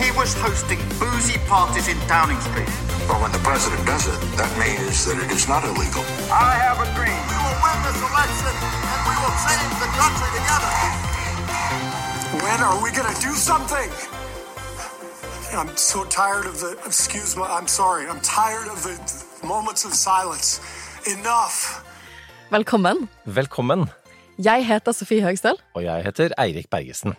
He was hosting boozy parties in Downing Street. But when the president does it, that means that it is not illegal. I have a dream. We will win this election and we will change the country together. When are we gonna do something? I'm so tired of the. Excuse me. I'm sorry. I'm tired of the moments of silence. Enough. Velkommen. Velkommen. Jeg heter Sofie Høgstøl, Og jeg heter Eirik Bergesen.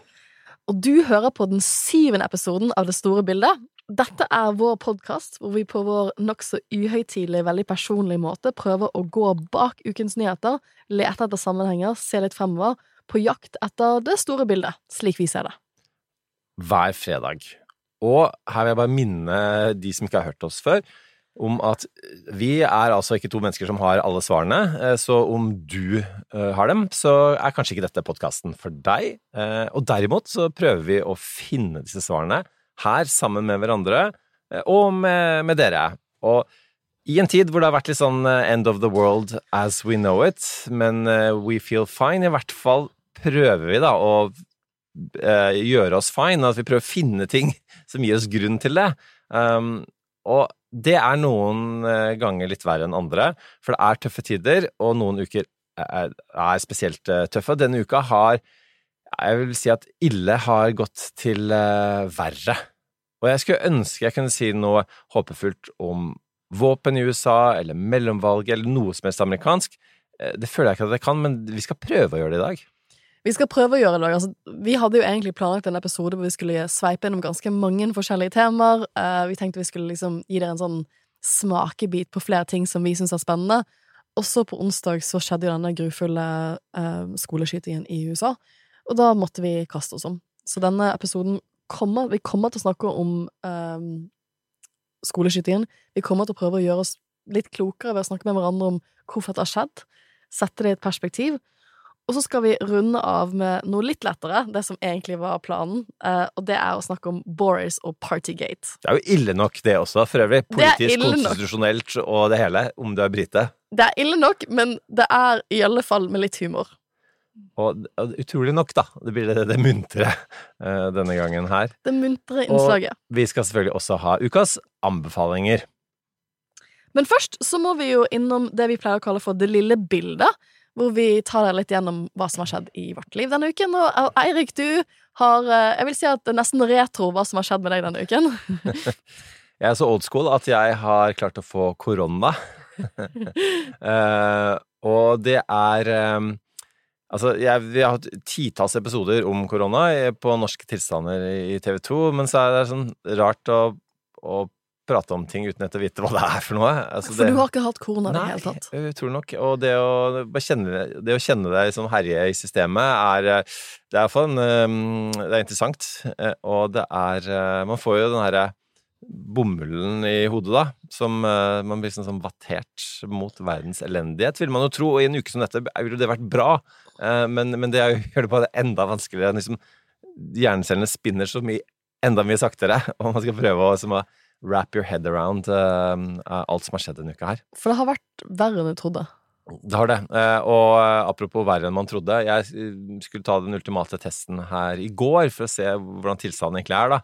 Og du hører på den syvende episoden av Det store bildet. Dette er vår podkast hvor vi på vår nokså uhøytidelige, veldig personlige måte prøver å gå bak ukens nyheter, lete etter sammenhenger, se litt fremover, på jakt etter det store bildet, slik vi ser det. Hver fredag. Og her vil jeg bare minne de som ikke har hørt oss før, om at vi er altså ikke to mennesker som har alle svarene, eh, så om du eh, har dem, så er kanskje ikke dette podkasten for deg. Eh, Og derimot så prøver vi å finne disse svarene her sammen med hverandre, eh, og med, med dere. Og i en tid hvor det har vært litt sånn eh, end of the world as we know it, men eh, we feel fine, i hvert fall prøver vi da å eh, gjøre oss fine, at vi prøver å finne ting som gir oss grunn til det. Um, og det er noen eh, ganger litt verre enn andre, for det er tøffe tider, og noen uker er, spesielt eh, tøffe. Denne uka har jeg vil si at ille har gått til eh, verre. Og jeg skulle ønske jeg kunne si noe håpefullt om våpen i USA, eller mellomvalget, eller noe som helst amerikansk. Det føler jeg ikke at jeg kan, men vi skal prøve å gjøre det i dag. Vi skal prøve å gjøre det. Altså, vi hadde jo egentlig planlagt en episode hvor vi skulle sveipe innom ganske mange forskjellige temaer. Uh, vi tenkte vi skulle liksom gi dere en sånn smakebit på flere ting som vi syns er spennende. Også på onsdag så skjedde jo denne grufulle uh, skoleskytingen i USA, og da måtte vi kaste oss om. Så denne episoden kommer Vi kommer til å snakke om uh, skoleskytingen. Vi kommer til å prøve å gjøre oss litt klokere ved å snakke med hverandre om hvorfor det har skjedd. Sette det i et perspektiv. Og så skal vi runde av med noe litt lettere, det som egentlig var planen. Eh, og det er å snakke om Boris og Partygate. Det er jo ille nok, det også, for øvrig. Politisk, konstitusjonelt og det hele, om du er brite. Det er ille nok, men det er i alle fall med litt humor. Og og utrolig nok, da. Det blir det, det muntre uh, denne gangen her. Det muntre innslaget. Og Vi skal selvfølgelig også ha ukas anbefalinger. Men først så må vi jo innom det vi pleier å kalle for det lille bildet. Hvor vi tar deg litt gjennom hva som har skjedd i vårt liv denne uken. Og Eirik, du har eh, Jeg vil si at det er nesten retro hva som har skjedd med deg denne uken. Jeg er så old school at jeg har klart å få korona. uh, og det er um, Altså, jeg, vi har hatt titalls episoder om korona på norske tilstander i TV 2, men så er det sånn rart å, å prate om ting uten etter å vite hva det er for noe. Altså, For det- du har ikke hatt korona i det hele tatt. Nei, utrolig nok. Og det å, kjenne, det å kjenne deg som herje i systemet er eh, Det er iallfall en Det er interessant. eh, Og det er eh, Man får jo den herre bomullen i hodet, da. Som man blir sånn, sånn vattert mot verdens elendighet, vil man jo tro. Og i en uke som dette ville det vært bra, eh, men, men det gjør det bare enda vanskeligere. Liksom, hjernecellene spinner så mye enda mye saktere, og man skal prøve å liksom, å wrap your head around eh, alt som har skjedd denne uka her. For det har vært verre enn du trodde. Det har det. Eh, Og eh, apropos verre enn man trodde. Jeg skulle ta den ultimate testen her i går for å se hvordan tilstanden egentlig er, da.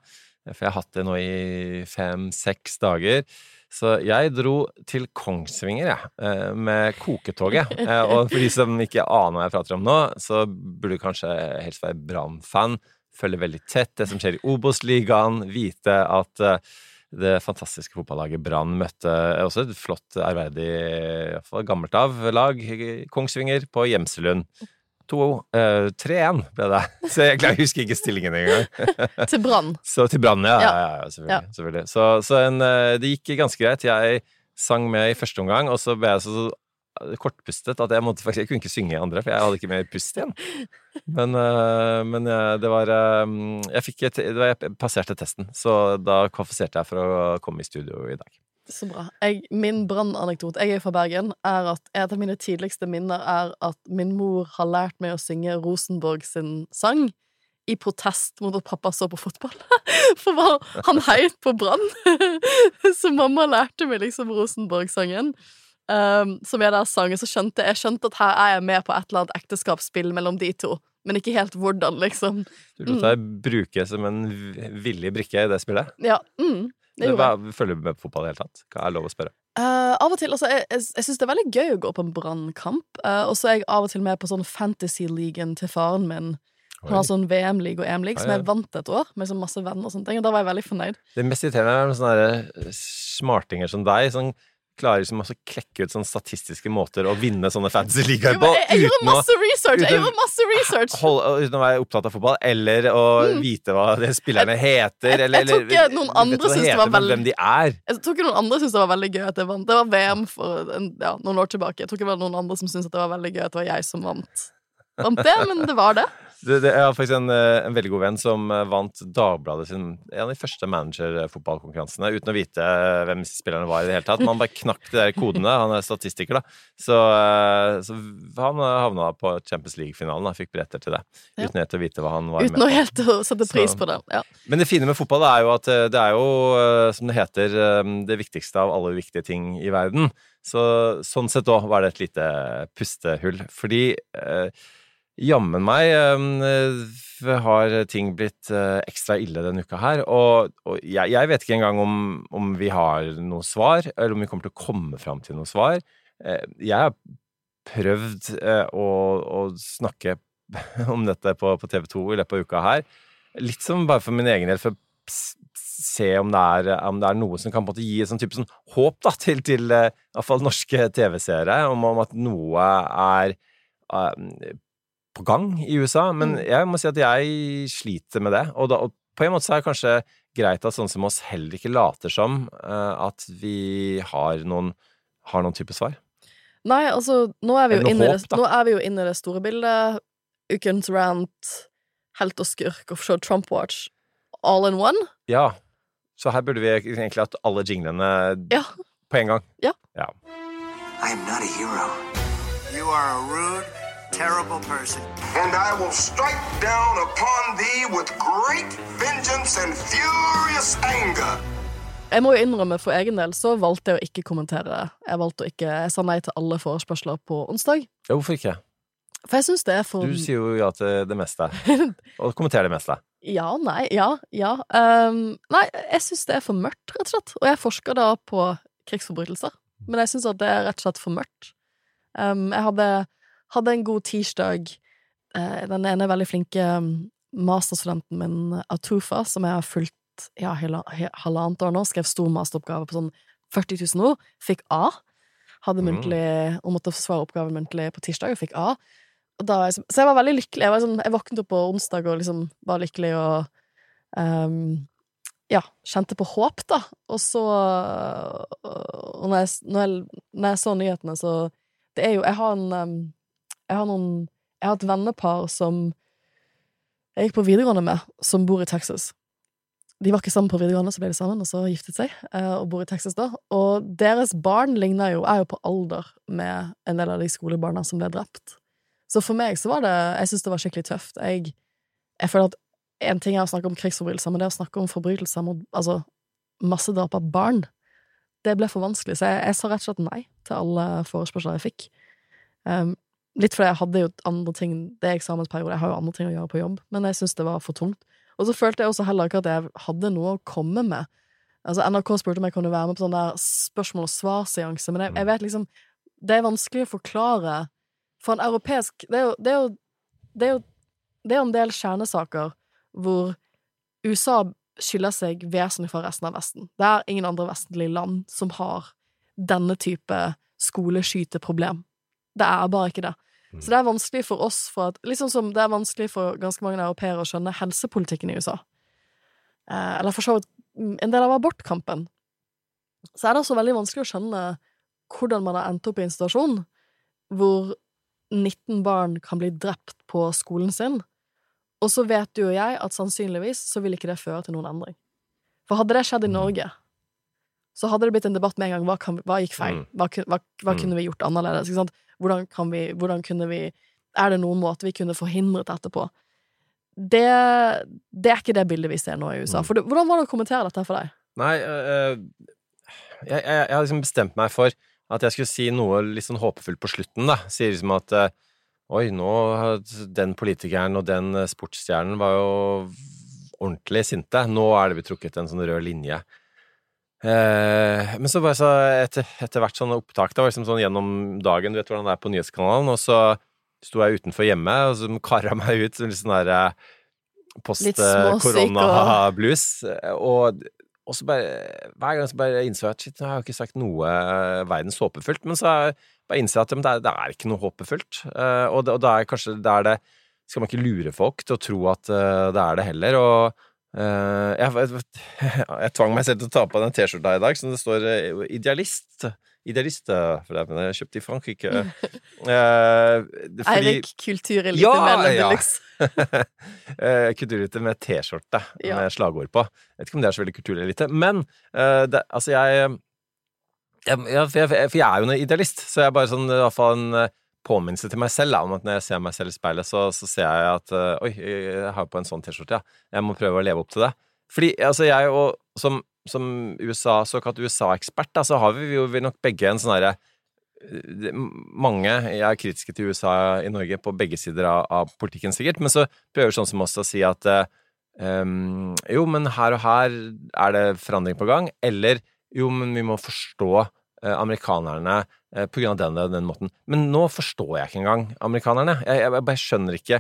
For jeg har hatt det nå i fem-seks dager. Så jeg dro til Kongsvinger, jeg, med koketoget. Og for de som ikke aner hva jeg prater om nå, så burde du kanskje helst være Brann-fan. Følge veldig tett det som skjer i Obos-ligaen. Vite at det fantastiske fotballaget Brann møtte også et flott, ærverdig, iallfall gammelt av lag, Kongsvinger, på Gjemselund. 2-3-1 ble det. Så jeg jeg husker ikke stillingen engang. Til Brann. Så til Brann, ja. Ja. ja, ja, ja selvfølgelig. selvfølgelig. Så, så en, eh, det gikk ganske greit. Jeg sang med i første omgang, og så ble jeg så, så kortpustet at jeg måtte Jeg kunne ikke synge i andre, for jeg hadde ikke mer pust igjen. Men, eh, men eh, det var eh, Jeg fikk et, var, Jeg passerte testen, så da kvalifiserte jeg for å komme i studio i dag. Så bra. Jeg, min brannanekdote, jeg er fra Bergen, er at et av mine tidligste minner er at min mor har lært meg å synge Rosenborg sin sang i protest mot at pappa så på fotball. For han heit på Brann. Så mamma lærte meg liksom Rosenborg-sangen. Um, som jeg der sang, så skjønte jeg skjønte at her er jeg med på et eller annet ekteskapsspill mellom de to. Men ikke helt hvordan, liksom. Du lot deg bruke som en villig brikke i det spillet. Ja, mm, det jeg. Hva- Følger du med på fotball i det hele tatt? Hva er lov å spørre? Uh, av og til, altså, Jeg, jeg, jeg syns det er veldig gøy å gå på en brannkamp. Uh, og så er jeg av og til med på sånn fantasy-ligaen til faren min. Han har sånn VM-league og EM-league, som jeg vant et år, med sånn masse venner og sånne ting. Og da var jeg veldig fornøyd. Det mest irriterende er sånne smartinger som deg, som klarer liksom å klekke ut sånne statistiske måter å vinne sånne fancy ligaer på jeg, jeg gjorde masse research! Jeg uten- gjorde masse research! holde, uten å være opptatt av fotball, eller å Mm. vite hva de spillerne heter, jeg- eller, jeg tror ikke noen andre syntes det var veldig- hvem de er. Jeg tror ikke noen andre syntes det var veldig gøy at jeg vant. Det var VM for en, ja, noen år tilbake. Jeg tror ikke det var noen andre som syntes det var veldig gøy at det var jeg som vant. Vant det, men det var det. Det, det, jeg har faktisk en, eh, en veldig god venn som eh, vant Dagbladet sin en av de første managerfotballkonkurransene uten å vite eh, hvem spillerne var i det hele tatt. Men han bare knakk de der kodene. Han er statistiker, da. Så, så han havna på Champions League-finalen. Han fikk billetter til det. Ja. Uten helt å vite hva han var Uten med på. helt å sette pris Så- på det. Ja. Men det fine med fotball er jo at det er jo, som det heter, det viktigste av alle viktige ting i verden. Så sånn sett òg var det et lite pustehull. Fordi eh, jammen meg eh, har ting blitt eh, ekstra ille denne uka her. Og, og jeg, jeg vet ikke engang om, om vi har noe svar, eller om vi kommer til å komme fram til noe svar. Eh, jeg har prøvd å, å snakke om dette på, på TV 2 i løpet av uka her. Litt som bare for min egen del, for å se om det, er, om det er noe som kan på en måte gi et sånn type sånn håp da, til, til eh, i hvert fall norske TV-seere, om, om at noe er på gang i USA. Men Mm. jeg må si at jeg sliter med det. Og, da, og på en måte så er det kanskje greit at sånne som oss heller ikke later som uh, at vi har noen, har noen type svar. Nei, altså, nå er, vi jo inne i håp, det, nå er vi jo inne i det store bildet. Ukens rant, helt og skurk, så Trump Watch. All in one. Ja, så her burde vi egentlig hatt alle jinglene Ja. på en gang. Ja. ja. I am not a hero. You are a rude, terrible person. And I will strike down upon thee with great vengeance and furious anger. Jeg må jo innrømme for egen del så valgte jeg å ikke kommentere. Jeg valgte å ikke, jeg sa nei til alle forespørsler på onsdag. ja, hvorfor ikke? For jeg syns det er for Du sier jo ja til det meste. Og kommenterer det meste. Ja, nei, ja, ja. Um, nei, jeg syns det er for mørkt, rett og slett. Og jeg forsker da på krigsforbrytelser. Men jeg syns at det er rett og slett for mørkt. Um, jeg hadde, hadde en god tirsdag. Eh, den ene veldig flinke um, masterstudenten min, Atufa, som jeg har fulgt ja, halvannet år nå, skrev stor masteroppgave på sånn 40 000 ord, fikk A. Hadde Mm. muntlig, og måtte svare oppgaven muntlig på tirsdag, og fikk A. Og jeg så jeg var veldig lykkelig. Jeg, var sånn, jeg våknet opp på onsdag og liksom var lykkelig og um, ja, kjente på håp, da. Og så Og når jeg, når jeg, når jeg så nyhetene, så Det er jo Jeg har en ehm, Jeg har noen Jeg har et vennepar som jeg gikk på videregående med, som bor i Texas. De var ikke sammen på videregående, så ble de sammen, og så giftet seg, eh, og bor i Texas da. Og deres barn ligner jo, er jo på alder med en del av de skolebarna som ble drept. Så for meg så var det Jeg syns det var skikkelig tøft. Jeg, jeg føler at en ting er å snakke om krigsforbrytelser, men det å snakke om forbrytelser mot altså, massedrap av barn, det ble for vanskelig. Så jeg, jeg sa rett og slett nei til alle forespørsler jeg fikk. Um, litt fordi jeg hadde jo andre ting Det er eksamensperiode, jeg har jo andre ting å gjøre på jobb, men jeg syntes det var for tungt. Og så følte jeg også heller ikke at jeg hadde noe å komme med. Altså NRK spurte om jeg kunne være med på sånn der spørsmål- og svar-seanse, men jeg, jeg vet liksom Det er vanskelig å forklare for en europeisk Det er jo, det er jo, det er jo, det er en del kjernesaker hvor USA skiller seg vesentlig fra resten av Vesten. Det er ingen andre vestlige land som har denne type skoleskyteproblem. Det er bare ikke det. Så det er vanskelig for oss for at, sånn som det er vanskelig for ganske mange europeere å skjønne helsepolitikken i USA. Eh, eller for så vidt mm, en del av abortkampen. Så er det også veldig vanskelig å skjønne hvordan man har endt opp i en situasjon hvor 19 barn kan bli drept på skolen sin, og så vet du og jeg at sannsynligvis så vil ikke det føre til noen endring. For hadde det skjedd i Norge, så hadde det blitt en debatt med en gang. Hva, kan, hva gikk feil? Mm. Hva, hva, hva Mm. kunne vi gjort annerledes? Hvordan, kan vi, hvordan kunne vi Er det noen måte vi kunne forhindret dette på? Det, det er ikke det bildet vi ser nå i USA. Mm. For det, hvordan var det å kommentere dette for deg? Nei, øh, jeg, har liksom bestemt meg for at jeg skulle si noe litt sånn håpefullt på slutten, da. Sier liksom at øh, Oi, nå den politikeren og den sportsstjernen var jo ordentlig sinte. Nå er det blitt trukket en sånn rød linje. Eh, men så bare så etter, etter hvert sånn opptak, det var liksom sånn gjennom dagen, du vet hvordan det er på nyhetskanalen, og så sto jeg utenfor hjemme, og så kara meg ut litt sånn der eh, Litt småsyk og- post-korona-blues, og, og så bare Hver gang så bare innså jeg at shit, nå har jeg ikke sagt noe eh, verdens håpefullt, men så bare innser jeg at det, det er ikke noe håpefullt, Eh, og, det, og da er kanskje det er det skal man ikke lure folk til å tro at eh, det er det heller, og Eh, jeg, jeg, jeg tvang meg selv til å ta på den T-skjorta i dag, som det står eh, 'idealist'. Idealist, eh, for det er jeg kjøpte i Frankrike. Eh, fordi- Eirik, kulturelite Ja, med Lendelux. ja. Eh, Kulturelite med T-skjorte Ja. med slagord på. Jeg vet ikke om det er så veldig kulturelite, men eh, det, altså jeg, jeg, jeg, for jeg er jo en idealist, så jeg er bare sånn i hvert fall en eh, påminnelse til meg selv da, om at når jeg ser meg selv i speilet, så, så ser jeg at uh, Oi, jeg har på en sånn T-skjorte, ja. Jeg må prøve å leve opp til det. Fordi altså jeg og som, som USA, såkalt USA-ekspert, så har vi jo vi nok begge en sånn herre mange jeg er kritiske til USA i Norge på begge sider av, av politikken, sikkert, men så prøver sånn som oss å si at eh, em, jo, men her og her er det forandring på gang, eller jo, men vi må forstå eh, amerikanerne eh, på grunn av den den måten. Men nå forstår jeg ikke engang amerikanerne. Jeg, jeg, jeg bare skjønner ikke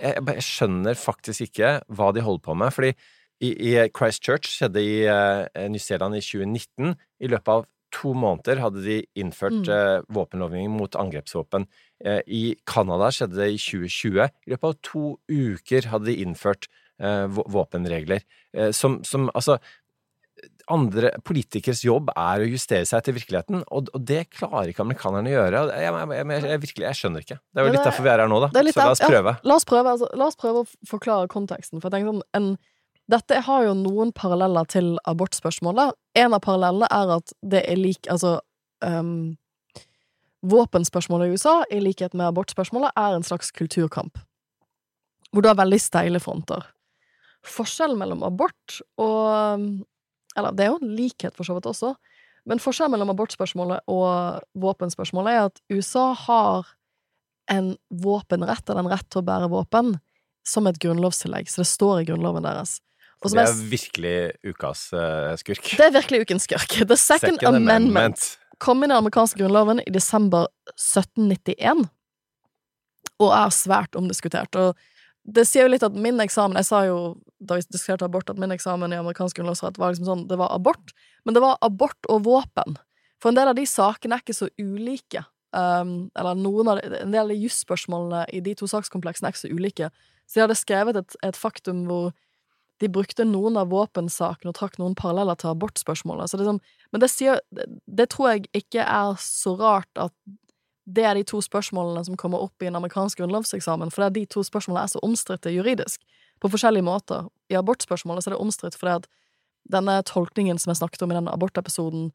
jeg, jeg skjønner faktisk ikke hva de holder på med. Fordi i, i Christchurch skjedde i uh, New Zealand i 2019. I løpet av to måneder hadde de innført Mm. eh, våpenlovgivning mot angrepsvåpen. Eh, I Canada skjedde det i 2020. I løpet av to uker hadde de innført eh, våpenregler. Eh, som, som altså andre politikeres jobb er å justere seg til virkeligheten, og, og det klarer ikke amerikanerne å gjøre. Jeg, jeg, jeg, virkelig, jeg skjønner ikke. Det er jo litt derfor vi er her nå, da. Så la oss prøve. Ja, la, oss prøve altså, la oss prøve å forklare konteksten. For jeg tenker sånn, en, dette har jo noen paralleller til abortspørsmålet. En av parallellene er at det er lik Altså um, Våpenspørsmålet i USA, i likhet med abortspørsmålet, er en slags kulturkamp. Hvor du har veldig steile fronter. Forskjellen mellom abort og Eller det er jo en likhet, for så vidt også. Men forskjellen mellom abortspørsmålet og våpenspørsmålet er at USA har en våpenrett, eller en rett til å bære våpen, som et grunnlovstillegg. Så det står i grunnloven deres. Det jeg er virkelig ukas uh, skurk. det er virkelig ukens skurk. The Second, Amendment kom inn i den amerikanske grunnloven i desember 1791, og er svært omdiskutert. Og det sier jo litt at min eksamen Jeg sa jo da vi diskuterte abort, at min eksamen i amerikansk grunnlovsrett var liksom sånn Det var abort, men det var abort og våpen. For en del av de sakene er ikke så ulike. Um, eller noen av de, en del av de jusspørsmålene i de to sakskompleksene er ikke så ulike. Så de hadde skrevet et, et faktum hvor de brukte noen av våpensakene og trakk noen paralleller til abortspørsmålet. Så det sånn, men det, sier, det tror jeg ikke er så rart at det er de to spørsmålene som kommer opp i en amerikansk grunnlovseksamen, for de to spørsmålene er så omstridte juridisk, på forskjellige måter. I abortspørsmålet så er det omstridt fordi at denne tolkningen som jeg snakket om i denne abortepisoden,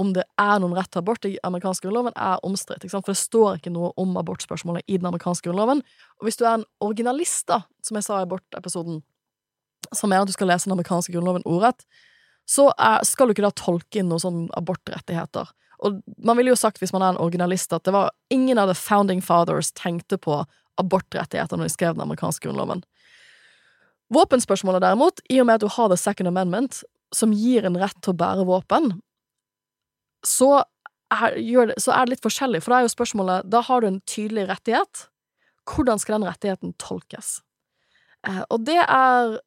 om det er noen rett til abort i amerikansk grunnloven, er omstridt. For det står ikke noe om abortspørsmålet i den amerikanske grunnloven. Og hvis du er en originalist, da, som jeg sa i abortepisoden, som mener at du skal lese den amerikanske grunnloven ordrett, så skal du ikke da tolke inn noen sånn abortrettigheter. Og man ville jo sagt, hvis man er en originalist, at det var ingen av the founding fathers tenkte på abortrettigheter når de skrev den amerikanske grunnloven. Våpenspørsmålet derimot, i og med at du har the second amendment, som gir en rett til å bære våpen, så er, det, så er det litt forskjellig, for da er jo spørsmålet Da har du en tydelig rettighet. Hvordan skal den rettigheten tolkes? Eh, og det er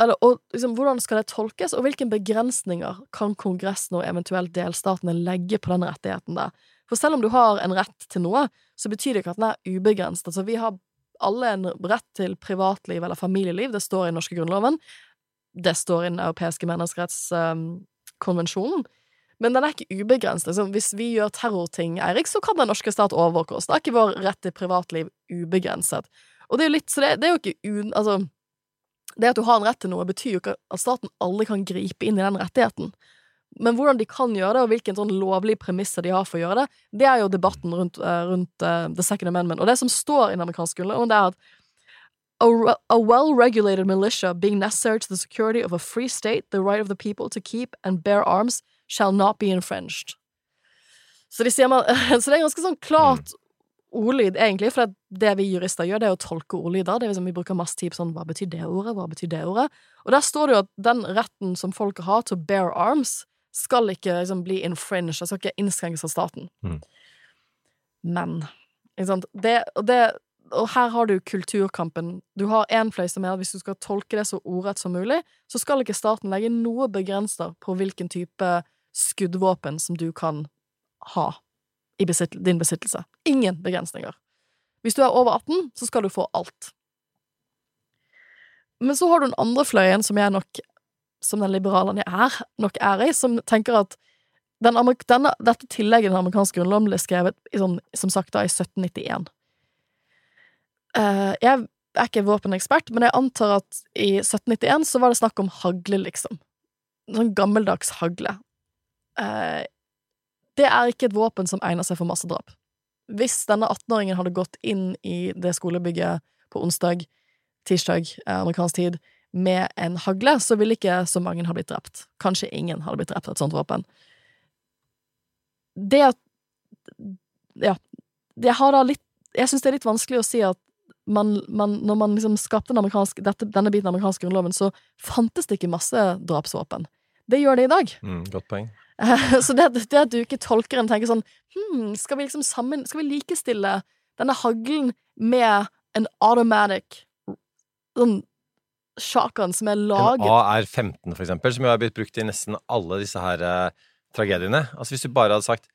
eller, og, liksom, Hvordan skal det tolkes, og hvilke begrensninger kan Kongressen og eventuelt delstatene legge på den rettigheten der? For selv om du har en rett til noe, så betyr det ikke at den er ubegrenset. Altså, vi har alle en rett til privatliv eller familieliv, det står i den norske grunnloven. Det står i den europeiske menneskerettskonvensjonen. Men den er ikke ubegrenset. Liksom, hvis vi gjør terrorting, Eirik, så kan den norske stat overvåke oss. Da er ikke vår rett til privatliv ubegrenset. Og det er jo litt, så det, det er jo ikke un... Altså, det at du har en rett til noe, betyr jo ikke at staten aldri kan gripe inn i den rettigheten. Men hvordan de kan gjøre det, og hvilke sånn lovlige premisser de har for å gjøre det, det er jo debatten rundt, eh, rundt eh, The Second Amendment. Og det som står i den amerikanske grunnloven, det er at a, a well-regulated militia being necessary to the security of a free state, the right of the people to keep and bear arms shall not be infringed. Så, de sier man, så det er ganske sånn klart ordlyd, egentlig, for det, det vi jurister gjør, det er å tolke ordlyder. Det er liksom, vi bruker masse tid på sånn, hva betyr det ordet, hva betyr det ordet? Og der står det jo at den retten som folk har til å bear arms, skal ikke liksom bli infringed, det skal ikke innskrenkes av staten. Mm. Men, ikke sant, det, det og her har du kulturkampen. Du har én fløy som er at hvis du skal tolke det så ordrett som mulig, så skal ikke staten legge noe begrenser på hvilken type skuddvåpen som du kan ha i besitt din besittelse. Ingen begrensninger. Hvis du er over 18, så skal du få alt. Men så har du den andre fløyen, som jeg nok, som den liberalen jeg er, nok er i, som tenker at den denne, dette tillegget i den amerikanske grunnloven ble skrevet sånn, som sagt da i 1791. Uh, jeg er ikke våpenekspert, men jeg antar at i 1791 så var det snakk om hagle, liksom. Sånn gammeldags hagle. Eh, det er ikke et våpen som egner seg for massedrap. Hvis denne 18-åringen hadde gått inn i det skolebygget på onsdag, tirsdag, eh, amerikansk tid, med en hagle, så ville ikke så mange ha blitt drept. Kanskje ingen hadde blitt drept av et sånt våpen. Det at Ja. Jeg har da litt Jeg syns det er litt vanskelig å si at man, man, når man liksom skapte den dette, denne biten av amerikansk grunnloven, så fantes det ikke masse drapsvåpen. Det gjør det i dag. Mm, godt poeng. Så det, det at du ikke tolker en tenker sånn hm, skal vi liksom sammen Skal vi likestille denne haglen med en automatic sånn shotgun som er laget En AR-15, for eksempel, som jo har blitt brukt i nesten alle disse her eh, tragediene. Altså Hvis du bare hadde sagt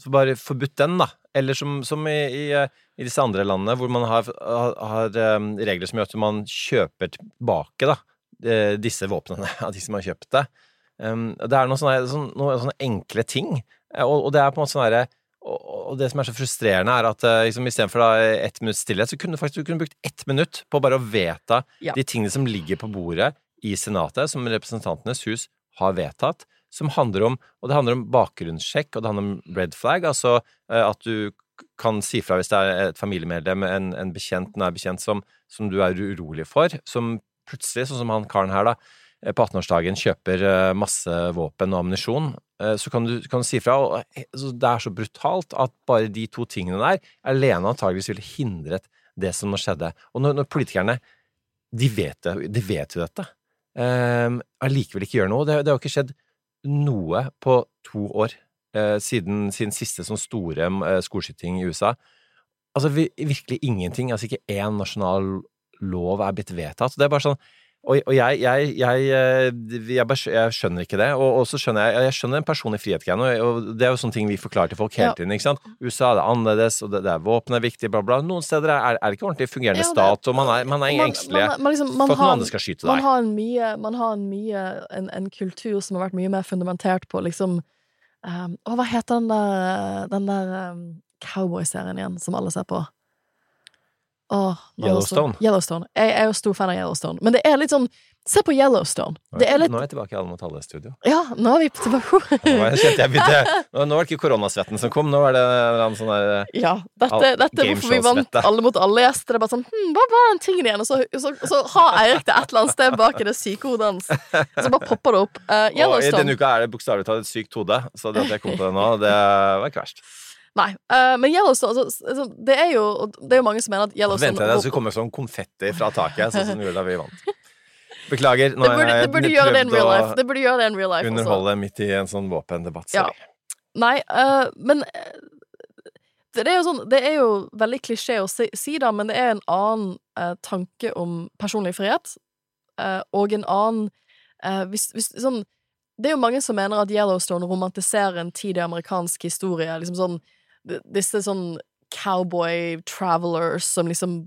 så bare forbudt den, da. Eller som, som i, i, eh, i disse andre landene, hvor man har, har, har eh, regler som gjør at man kjøper tilbake da, eh, disse våpnene av de som har kjøpt det. Um, det er noen sånne, sånne, noen sånne enkle ting, eh, og, og det er på en måte sånn herre og, det som er så frustrerende, er at eh, liksom, istedenfor ett minutts stillhet, så kunne du faktisk du kunne brukt ett minutt på bare å vedta Ja. de tingene som ligger på bordet i Senatet, som Representantenes hus har vedtatt, som handler om Og det handler om bakgrunnssjekk, og det handler om red flag, altså eh, at du kan si fra hvis det er et familiemedlem, en, en bekjent, nær bekjent, som, som du er urolig for, som plutselig, sånn som han karen her, da, eh, på 18-årsdagen kjøper eh, masse våpen og ammunisjon, eh, så kan du, kan du si fra. Eh, det er så brutalt at bare de to tingene der alene antageligvis ville hindret det som nå skjedde. Og når, når politikerne de vet, de vet jo dette, eh, allikevel ikke gjør noe. Det, det har jo ikke skjedd noe på to år eh, siden sin siste sånn store eh, skoleskyting i USA. Altså vi, virkelig ingenting. Altså ikke én nasjonal lov er blitt vedtatt. Det er bare sånn og, og jeg, jeg, jeg, eh, jeg, skjønner ikke det. Og, og så skjønner jeg Jeg skjønner den personlige friheten. Og, og det er jo sånne ting vi forklarer til folk hele tiden. ikke sant? USA det er annerledes, og det, det er våpen er viktig, bla, bla. Noen steder er, er det ikke ordentlig fungerende Ja, stat, og man er, man er engstelig liksom- man for at har- noen andre skal skyte Man har en mye, man har en, mye en, en kultur som har vært mye mer fundamentert på liksom um, Å, hva heter den der, den der um, cowboyserien igjen, som alle ser på? Åh, Yellowstone. Yellowstone. Jeg, er jo stor fan av Yellowstone. Men det er litt sånn Se på Yellowstone. Det er litt Nå er jeg tilbake i Alle mot alle-studio. Ja, nå er vi tilbake Nå jeg- kjente jeg begynte Nå nå var det ikke koronasvetten som kom, nå var det en eller annen sånn der Ja, dette, dette er hvorfor vi vant. Alle mot alle-gjester. Det er bare sånn hm, Hva var den tingen igjen? Og så, så, så har Eirik det et eller annet sted bak i det syke hodet hans. Så bare popper det opp. Eh, Og i denne uka er det bokstavelig talt et sykt hode, så det at jeg kom på det nå, det var ikke verst. Nei. Uh, men Yellowstone altså, altså, Det er jo Det er jo mange som mener at Yellowstone Vent jeg det skulle komme sånn konfetti fra taket, sånn som gjorde da vi vant. Beklager, nå det burde, det burde gjøre det in real life. prøvd Det burde gjøre det in real life underholde også. midt i en sånn våpendebatt. Ja. Nei, uh, men eh, det, er jo sånn Det er jo veldig klisjé å si, si da, men det er en annen eh, tanke om personlig frihet, eh, og en annen eh, hvis, hvis, sånn, Det er jo mange som mener at Yellowstone romantiserer en tid i amerikansk historie. Liksom sånn Disse sånn cowboy travelers som liksom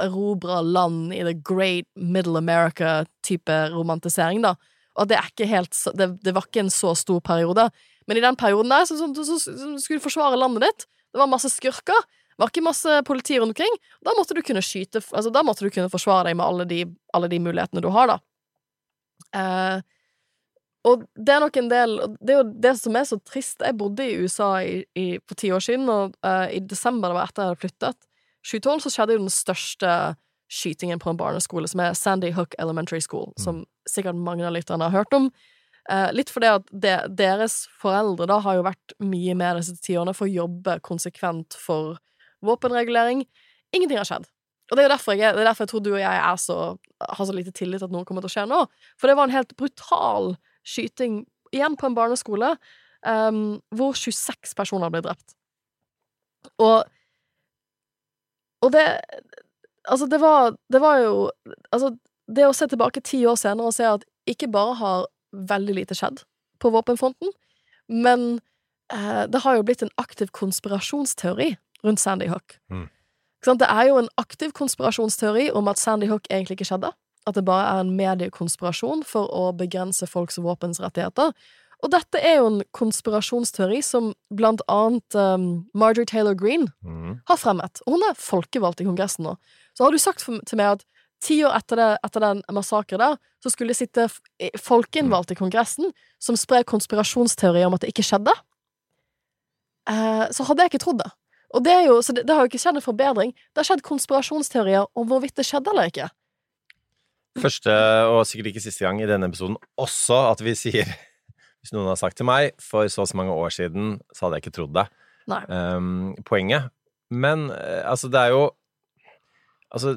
erobrer land i the great middle America-type romantisering, da. Og det er ikke helt det, det var ikke en så stor periode. Men i den perioden der så, så, så, så skulle du forsvare landet ditt. Det var masse skurker. Det var ikke masse politi rundt omkring. Da måtte du kunne skyte Altså, da måtte du kunne forsvare deg med alle de, alle de mulighetene du har, da. Eh, og det er nok en del Det er jo det som er så trist. Jeg bodde i USA i, i, for ti år siden, og uh, i desember, det var etter jeg hadde flyttet, 2012, så skjedde jo den største skytingen på en barneskole, som er Sandy Hook Elementary School, som sikkert mange av lytterne har hørt om. Eh, litt fordi at de, deres foreldre da har jo vært mye med disse ti årene for å jobbe konsekvent for våpenregulering. Ingenting har skjedd. Og det er jo derfor jeg, det er derfor jeg tror du og jeg så, har så lite tillit til at noe kommer til å skje nå. For det var en helt brutal skyting, igjen på en barneskole, um, hvor 26 personer ble drept. Og Og det Altså, det var, det var jo Altså, det å se tilbake ti år senere og se at ikke bare har veldig lite skjedd på våpenfronten, men eh, det har jo blitt en aktiv konspirasjonsteori rundt Sandy Hook. Mm. Det er jo en aktiv konspirasjonsteori om at Sandy Hook egentlig ikke skjedde. At det bare er en mediekonspirasjon for å begrense folks våpensrettigheter. Og dette er jo en konspirasjonsteori som blant annet um, Marjorie Taylor Greene mm. har fremmet. Og hun er folkevalgt i Kongressen nå. Så har du sagt for, til meg at ti år etter, det, etter den massakren der, så skulle det sitte folkeinnvalgte i Kongressen som sprer konspirasjonsteorier om at det ikke skjedde. Eh, så hadde jeg ikke trodd det. Og det, jo, så det, det har jo ikke skjedd en forbedring. Det har skjedd konspirasjonsteorier om hvorvidt det skjedde eller ikke. Første, og sikkert ikke siste gang i denne episoden, også at vi sier Hvis noen har sagt til meg for så og så mange år siden, så hadde jeg ikke trodd det. Um, poenget. Men eh, altså, det er jo Altså,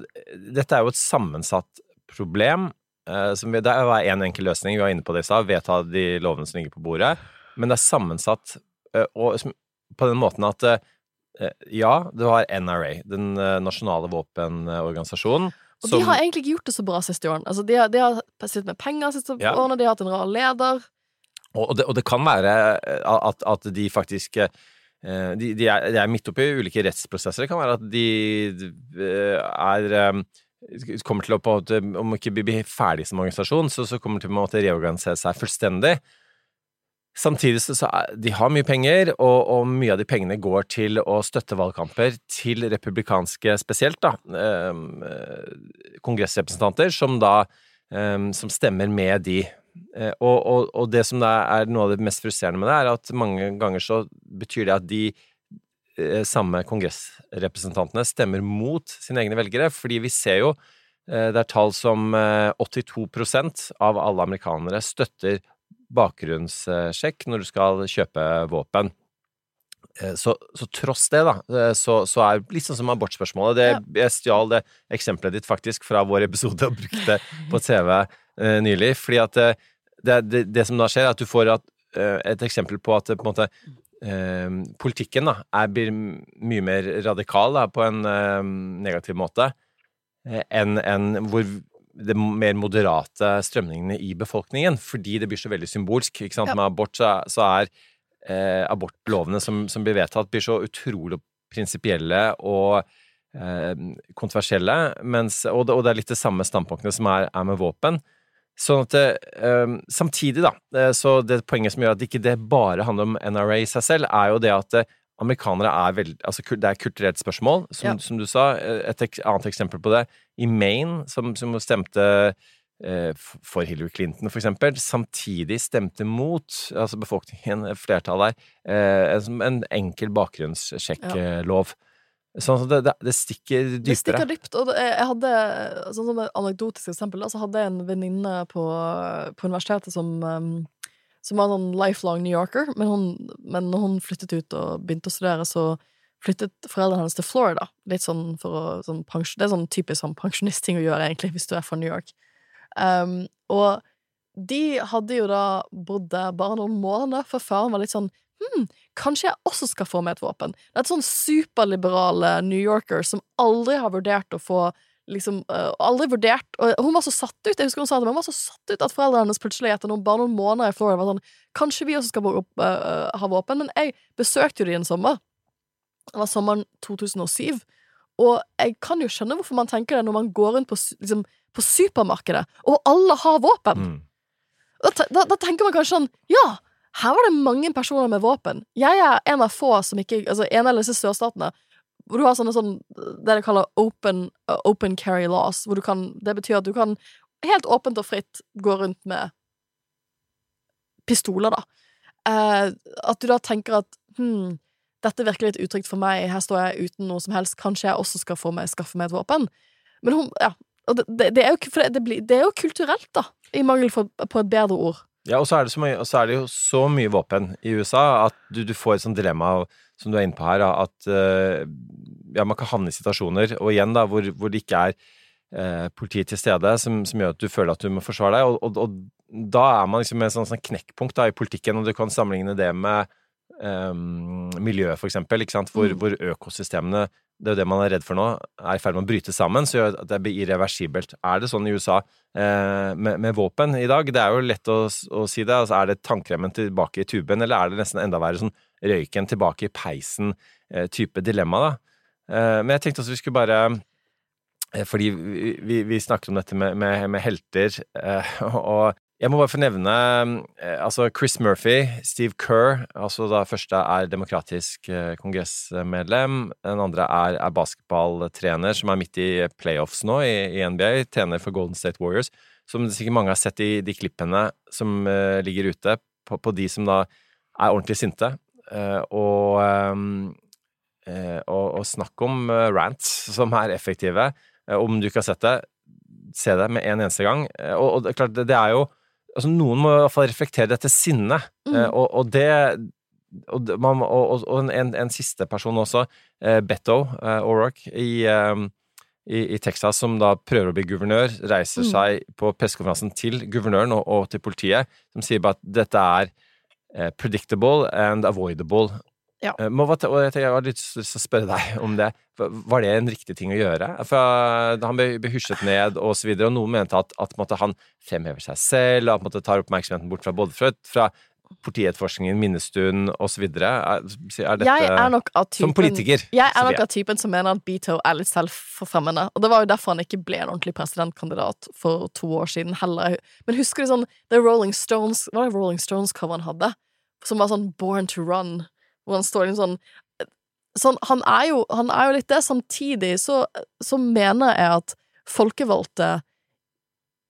dette er jo et sammensatt problem. Uh, som vi, det er én enkel løsning, vi var inne på det i stad, vedta de lovene som ligger på bordet. Men det er sammensatt uh, og, som- på den måten at uh, ja, du har NRA, den nasjonale våpenorganisasjonen. Og som- de har egentlig ikke gjort det så bra siste årene. Altså, de, har, de har sittet med penger siste Ja. årene, de har hatt en rar leder. Og det, og det kan være eh, at, at de faktisk eh, de, de, er, de er midt oppi ulike rettsprosesser. Det kan være at de eh, er kommer til å på en måte, om ikke bli ferdig som organisasjon, så, så kommer de til å måtte reorganisere seg fullstendig. Samtidig så, så er, de mye penger, og, og mye av de pengene går til å støtte valgkamper til republikanske spesielt, da, eh, kongressrepresentanter, som da eh, som stemmer med de. Eh, og, og, og det som er noe av det mest frustrerende med det, er at mange ganger så betyr det at de eh, samme kongressrepresentantene stemmer mot sine egne velgere, fordi vi ser jo eh, det er tall som eh, 82% av alle amerikanere støtter bakgrunnssjekk når du skal kjøpe våpen. Eh, Så, så tross det, da, eh, så, så er litt sånn som abortspørsmålet det, Jeg stjal det eksempelet ditt faktisk fra vår episode og brukte på TV eh, nylig. Fordi at eh, det, det, det som da skjer, er at du får at, et eksempel på at på en måte eh, politikken da, er, blir mye mer radikal da, på en eh, negativ måte enn enn hvor det mer moderate strømningene i befolkningen, fordi det blir så veldig symbolsk. Ikke sant? Ja. Med abort så, er- så er eh, abortlovene som, som blir vedtatt, blir så utrolig prinsipielle og eh, kontroversielle, mens, og, det, og det er litt det samme standpunktene som er, er med våpen. Sånn at det, eh, Samtidig, da, eh, så det poenget som gjør at ikke det bare handler om NRA i seg selv, er jo det at eh, amerikanere er veldig Altså, det er et kulturelt spørsmål, som, Ja. som du sa. Eh, Et annet eksempel på det, i Maine, som, som stemte eh, for Hillary Clinton, for eksempel, samtidig stemte mot, altså befolkningen, flertallet her, eh, en, en enkel bakgrunnssjekklov. Sånn at det, det, det stikker dypere. Det stikker dypt. Og jeg hadde, sånn som et anekdotisk eksempel, altså hadde jeg en venninne på, på universitetet som, um, som var en sånn lifelong New Yorker, men, hun, men når hun flyttet ut og begynte å studere, så flyttet foreldrene hennes til Florida. Litt sånn for å sånn Det er sånn typisk sånn pensjonistting å gjøre, egentlig, hvis du er fra New York. Um, og de hadde jo da bodd der bare noen måneder før faren var litt sånn Hm, kanskje jeg også skal få med et våpen. Det er et sånn superliberale New Yorker som aldri har vurdert å få liksom, uh, aldri vurdert og Hun var så satt ut jeg husker hun sa det, men hun var så satt ut at foreldrene hennes plutselig etter noen, bare noen måneder i Florida var sånn Kanskje vi også skal opp, uh, ha våpen? Men jeg besøkte jo de en sommer. Det var sommeren 2007. Og jeg kan jo skjønne hvorfor man tenker det når man går rundt på, liksom, på supermarkedet, og alle har våpen. Mm. Da, da, da tenker man kanskje sånn Ja, her var det mange personer med våpen. Jeg er en av få som ikke Altså, en av disse sørstatene hvor du har sånne sånn Det de kaller open, uh, open carry laws, hvor du kan Det betyr at du kan helt åpent og fritt gå rundt med pistoler, da. Uh, at du da tenker at hm, dette virker litt utrygt for meg, her står jeg uten noe som helst, kanskje jeg også skal få meg, skaffe meg et våpen. Men hun, ja, det, det, er jo, det, blir, det er jo kulturelt, da, i mangel for, på et bedre ord. Ja, og så er det, så mye, så er det jo så mye våpen i USA at du, du får et sånt dilemma som du er inne på her, at eh, ja, man kan havne i situasjoner, og igjen da, hvor, hvor det ikke er eh, politi til stede, som, som gjør at du føler at du må forsvare deg, og, og, og da er man liksom et sånn, sånn knekkpunkt da, i politikken, og du kan sammenligne det med eh, miljøet, for eksempel? Hvor, Mm. hvor økosystemene det er jo det man er redd for nå, er i ferd med å bryte sammen, så gjør at det blir irreversibelt. Er det sånn i USA eh, med, med våpen i dag? Det er jo lett å, å si det. Altså, er det tannkremen tilbake i tuben, eller er det nesten enda verre sånn røyken tilbake i peisen-type dilemma, da? Eh, men jeg tenkte også vi skulle bare eh, Fordi vi, vi, snakker om dette med, med, med helter, eh, og jeg må bare få nevne eh, altså Chris Murphy, Steve Kerr, altså da første er demokratisk eh, kongressmedlem, den andre er, er basketballtrener, som er midt i playoffs nå i, i NBA, trener for Golden State Warriors, som sikkert mange har sett i de klippene som eh, ligger ute, på, på de som da er ordentlig sinte, eh, og, ehm, eh, og, og snakk om eh, rants som er effektive. Eh, om du ikke har sett det, se det med en eneste gang. Eh, Og, og det, klart, det, er jo altså Noen må i hvert fall reflektere dette sinnet, Mm. eh, og, og det og, man, og, en, en siste person også, eh, Betto eh, O'Rourke i, eh, i, i Texas, som da prøver å bli guvernør, reiser Mm. seg på pressekonferansen til guvernøren og, til politiet, som sier bare at dette er eh, predictable and avoidable. Ja. Eh, og jeg, har lyst til å spørre deg om det. Var det en riktig ting å gjøre? For han ble, husjet ned, og så videre, og noen mente at, at han fremhever seg selv, og at på tar oppmerksomheten bort fra både fra politietterforskningen, minnestund osv. Er, er dette Jeg er nok av typen Som politiker, Jeg er nok av typen som mener at Beto er litt selvforfremmende. Og det var jo derfor han ikke ble en ordentlig presidentkandidat for to år siden heller. Men husker du sånn det Rolling Stones Var det Rolling Stones-cover han hadde? Som var sånn Born to Run, hvor han står liksom sånn Sånn, han er jo, han er jo litt det. Samtidig så, så mener jeg at folkevalgte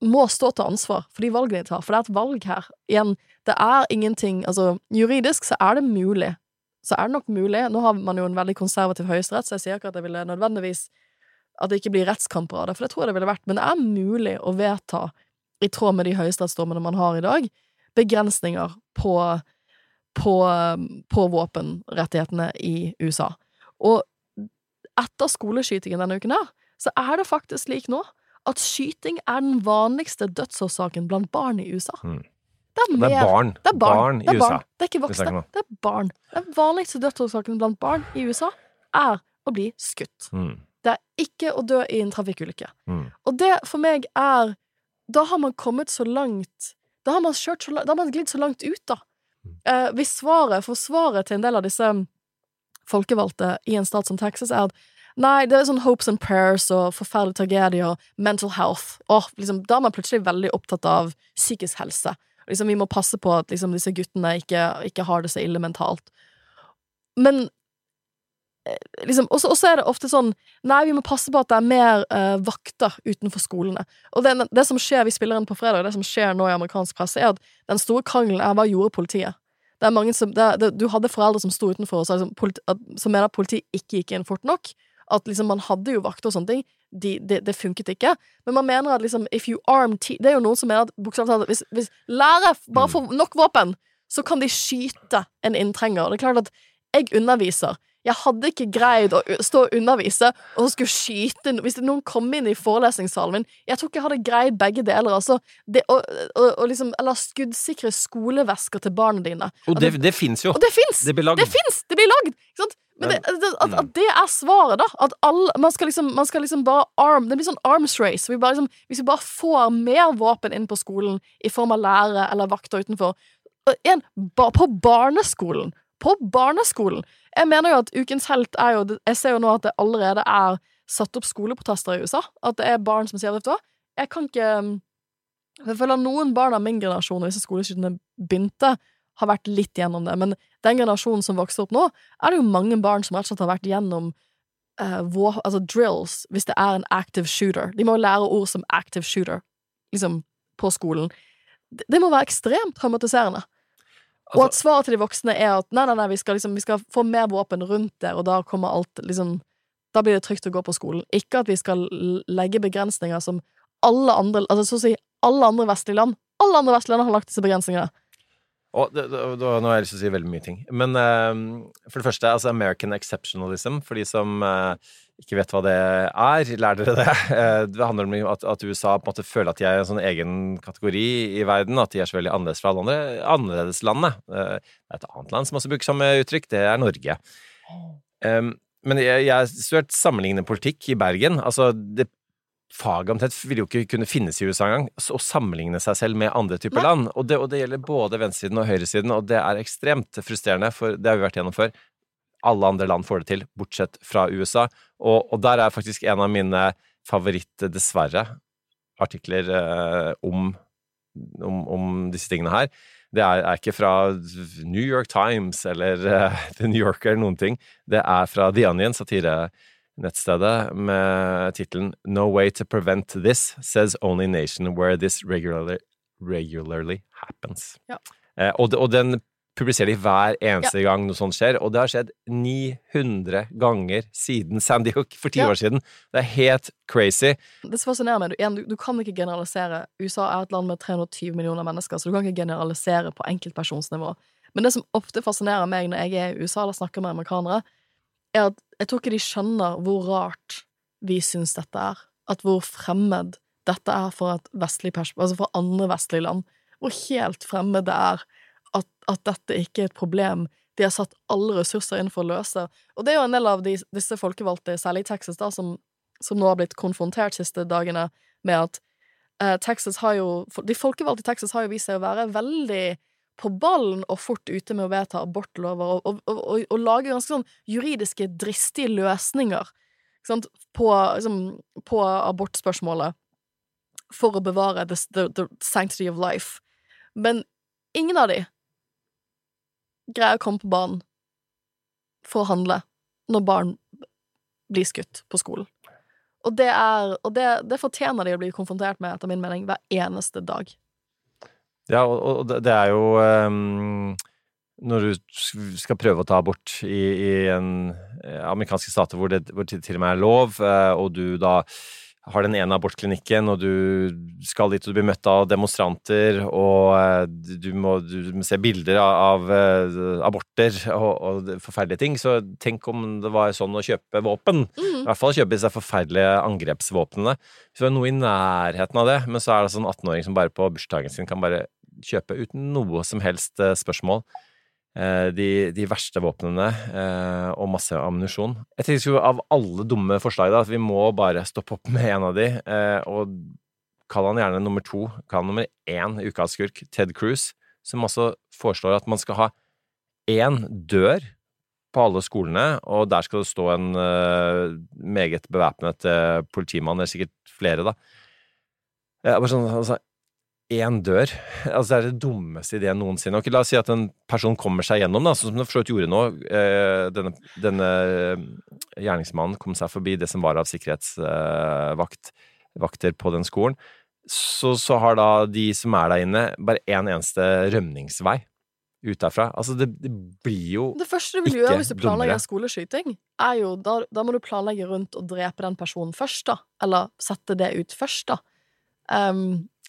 må stå til ansvar for de valgene de tar, for det er et valg her. Igjen, det er ingenting Altså, juridisk så er det mulig. Så er det nok mulig. Nå har man jo en veldig konservativ høyesterett, så jeg sier ikke at det ville nødvendigvis At det ikke blir rettskamper av det, for det tror jeg det ville vært. Men det er mulig å vedta, i tråd med de høyesterettsdommene man har i dag, begrensninger på på, på våpenrettighetene i USA. Og etter skoleskytingen denne uken her, så er det faktisk slik nå at skyting er den vanligste dødsårsaken blant barn i USA. Mm. Det er, Det er barn. Det er barn. Barn i det USA. Barn. Det er ikke voksne. Det er barn. Den vanligste dødsårsaken blant barn i USA er å bli skutt. Mm. Det er ikke å dø i en trafikkulykke. Mm. Og det for meg er Da har man kommet så langt Da har man, kjørt så langt, da har man glidd så langt ut, da. Eh, hvis svaret For svaret til en del av disse folkevalgte i en stat som Texas er at Nei, det er sånn hopes and prayers og forferdelige tragedier og mental health. Åh, liksom, da er man plutselig veldig opptatt av psykisk helse. Liksom, vi må passe på at liksom, disse guttene ikke, ikke har det så ille mentalt. Men eh, liksom, Og så er det ofte sånn Nei, vi må passe på at det er mer uh, vakter utenfor skolene. Og det, det som skjer, vi spiller inn på fredag, det som skjer nå i amerikansk presse, er at den store krangelen er hva gjorde politiet? Det er mange som, det, det, du hadde foreldre som sto utenfor og sa liksom, politi, at, som mener at politiet ikke gikk inn fort nok. At liksom man hadde jo vakter og sånne ting. De, det, det funket ikke. Men man mener at liksom if you arm Det er jo noen som mener at bokstavelig hvis, hvis lærere bare får nok våpen, så kan de skyte en inntrenger. Og det er klart at jeg underviser. Jeg hadde ikke greid å stå og undervise og skulle skyte Hvis noen kom inn i forelesningssalen min Jeg tror ikke jeg hadde greid begge deler. Altså, det, og, og, og liksom, eller skuddsikre skolevesker til barna dine. Og det, det fins jo. Og det fins! Det blir lagd. Det finnes, Det blir lagd! Ikke sant? Men det, det, at, at det er svaret, da. At alle, man, skal liksom, man skal liksom bare arm Det blir sånn arms race. Vi liksom, hvis vi bare får mer våpen inn på skolen i form av lærere eller vakter utenfor og En, på barneskolen! På barneskolen! Jeg mener jo at Ukens helt er jo Jeg ser jo nå at det allerede er satt opp skoleprotester i USA. At det er barn som sier du jeg kan ikke Jeg føler noen barn av min generasjon, og disse begynte, har vært litt gjennom det. Men den generasjonen som vokser opp nå, er det jo mange barn som rett og slett har vært gjennom uh, vå- altså drills, hvis det er en active shooter. De må lære ord som active shooter, liksom, på skolen. Det, det må være ekstremt traumatiserende. Og at svaret til de voksne er at nei, nei, nei, vi skal, liksom, vi skal få mer våpen rundt der, og da kommer alt liksom Da blir det trygt å gå på skolen. Ikke at vi skal legge begrensninger som alle andre Altså så å si alle andre vestlige land Alle andre vestlige land har lagt disse begrensningene. Og det, det, det, nå har jeg lyst til å si veldig mye ting. Men uh, for det første, altså American exceptionalism, for de som eh, ikke vet hva det er, lær dere det. Eh, det handler om at, at USA på en måte føler at de er en sånn egen kategori i verden, at de er så veldig annerledes fra alle andre annerledeslandet. Eh, det er et annet land som også bruker samme uttrykk, det er Norge. Men jeg jeg har studert sammenlignende politikk i Bergen. Altså, det faget omtrent vil jo ikke kunne finnes i USA engang. Å sammenligne seg selv med andre typer Nei. land. Og det, og det gjelder både venstresiden og høyresiden, og det er ekstremt frustrerende, for det har vi vært gjennom før. Alle andre land får det til, bortsett fra USA. Og, og der er faktisk en av mine favoritt, dessverre, artikler eh, om, om, om disse tingene her. Det er, er ikke fra New York Times eller eh, The New Yorker eller noen ting. Det er fra The Onion, satirenettstedet, med tittelen No way to prevent this, says only nation where this regularly, regularly happens. Ja. Eh, og, og den publiserer de hver eneste gang noe sånt skjer, og det har skjedd 900 ganger siden Sandy Hook for ti Ja. år siden. Det er helt crazy. Det som fascinerer meg, du, du, kan ikke generalisere. USA er et land med 320 millioner mennesker, så du kan ikke generalisere på enkeltpersonsnivå. Men det som ofte fascinerer meg når jeg er i USA eller snakker med amerikanere, er at jeg tror ikke de skjønner hvor rart vi syns dette er. At hvor fremmed dette er for altså for andre vestlige land. Hvor helt fremmed det er at, at dette ikke er et problem de har satt alle ressurser inn for å løse. Og det er jo en del av de, disse folkevalgte, særlig i Texas, da, som, som nå har blitt konfrontert siste dagene med at eh, Texas har jo De folkevalgte i Texas har jo vist seg å være veldig på ballen og fort ute med å vedta abortlover og, og, og, og, lage ganske sånn juridiske, dristige løsninger på, liksom, på abortspørsmålet for å bevare the, the, the sanctity of life. Men ingen av de greier å komme på banen for å handle når barn blir skutt på skolen. Og det er Og det, det fortjener de å bli konfrontert med, etter min mening, hver eneste dag. Ja, og, og det- er jo um, Når du skal prøve å ta abort i, i en amerikansk amerikanske stater hvor det, hvor det til og med er lov, eh, og du da har den ene abortklinikken, og du skal dit og du blir møtt av demonstranter, og eh, du må, du må se bilder av, av eh, aborter og, og forferdelige ting, så tenk om det var sånn å kjøpe våpen. I hvert fall kjøpe disse forferdelige angrepsvåpnene. Hvis det er noe i nærheten av det, men så er det sånn 18-åring som bare på bursdagen sin kan bare kjøpe uten noe som helst eh, spørsmål de, de verste våpnene eh, og masse ammunisjon. Jeg tenker jo av alle dumme forslag da, at vi må bare stoppe opp med en av de, eh, og kall han gjerne nummer to, kall han nummer én ukas skurk, Ted Cruz, som også foreslår at man skal ha én dør på alle skolene, og der skal det stå en eh, meget bevæpnet eh, politimann, eller sikkert flere, da. Eh, bare sånn, altså, én dør. Altså, det er det dummeste ideen noensinne. Ok, la oss si at en person kommer seg gjennom, da, sånn som den for så vidt gjorde nå. Eh, denne, denne eh, gjerningsmannen kom seg forbi det som var av sikkerhetsvakter vakter på den skolen. Så, så har da de som er der inne, bare én en eneste rømningsvei ut derfra. Altså, det, det blir jo Det første du vil gjøre hvis du planlegger dummere. skoleskyting, er jo da, da må du planlegge rundt å drepe den personen først, da. Eller sette det ut først, da. Um, det,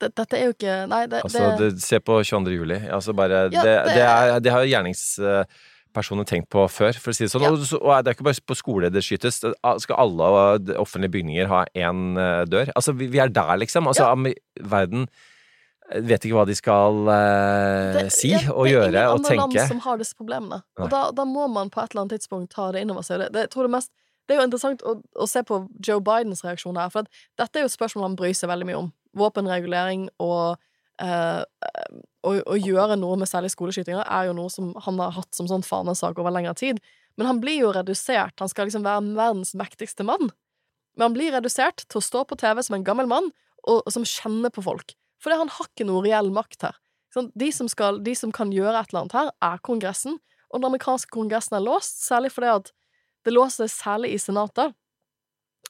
dette er jo ikke Nei, det, Altså, det, se på 22. juli. Altså bare, Ja, det, det- er, det har gjerningspersoner tenkt på før, for å si det sånn. Ja. Og, og det er ikke bare på skole det skytes. Skal alle offentlige bygninger ha én eh, dør? Altså, vi, vi er der, liksom. Altså, Ja. Verden vet ikke hva de skal eh, si ja, og det er ingen og andre tenke. land som har disse problemene. Nei. Og da, da må man på et eller annet tidspunkt ta det inn over seg. Det, det, tror det, mest, det er jo interessant å, å se på Joe Bidens reaksjon her, for at dette er jo et spørsmål han bryr seg veldig mye om. Våpenregulering og eh, å, å gjøre noe med særlig skoleskytinger er jo noe som han har hatt som sånn fanesak over lengre tid. Men han blir jo redusert. Han skal liksom være verdens mektigste mann. Men han blir redusert til å stå på TV som en gammel mann, og, og som kjenner på folk. Fordi han har ikke noe reell makt her. Sånn, de, som skal, de som kan gjøre et eller annet her, er Kongressen, og den amerikanske kongressen er låst, særlig fordi at det låser seg særlig i Senatet.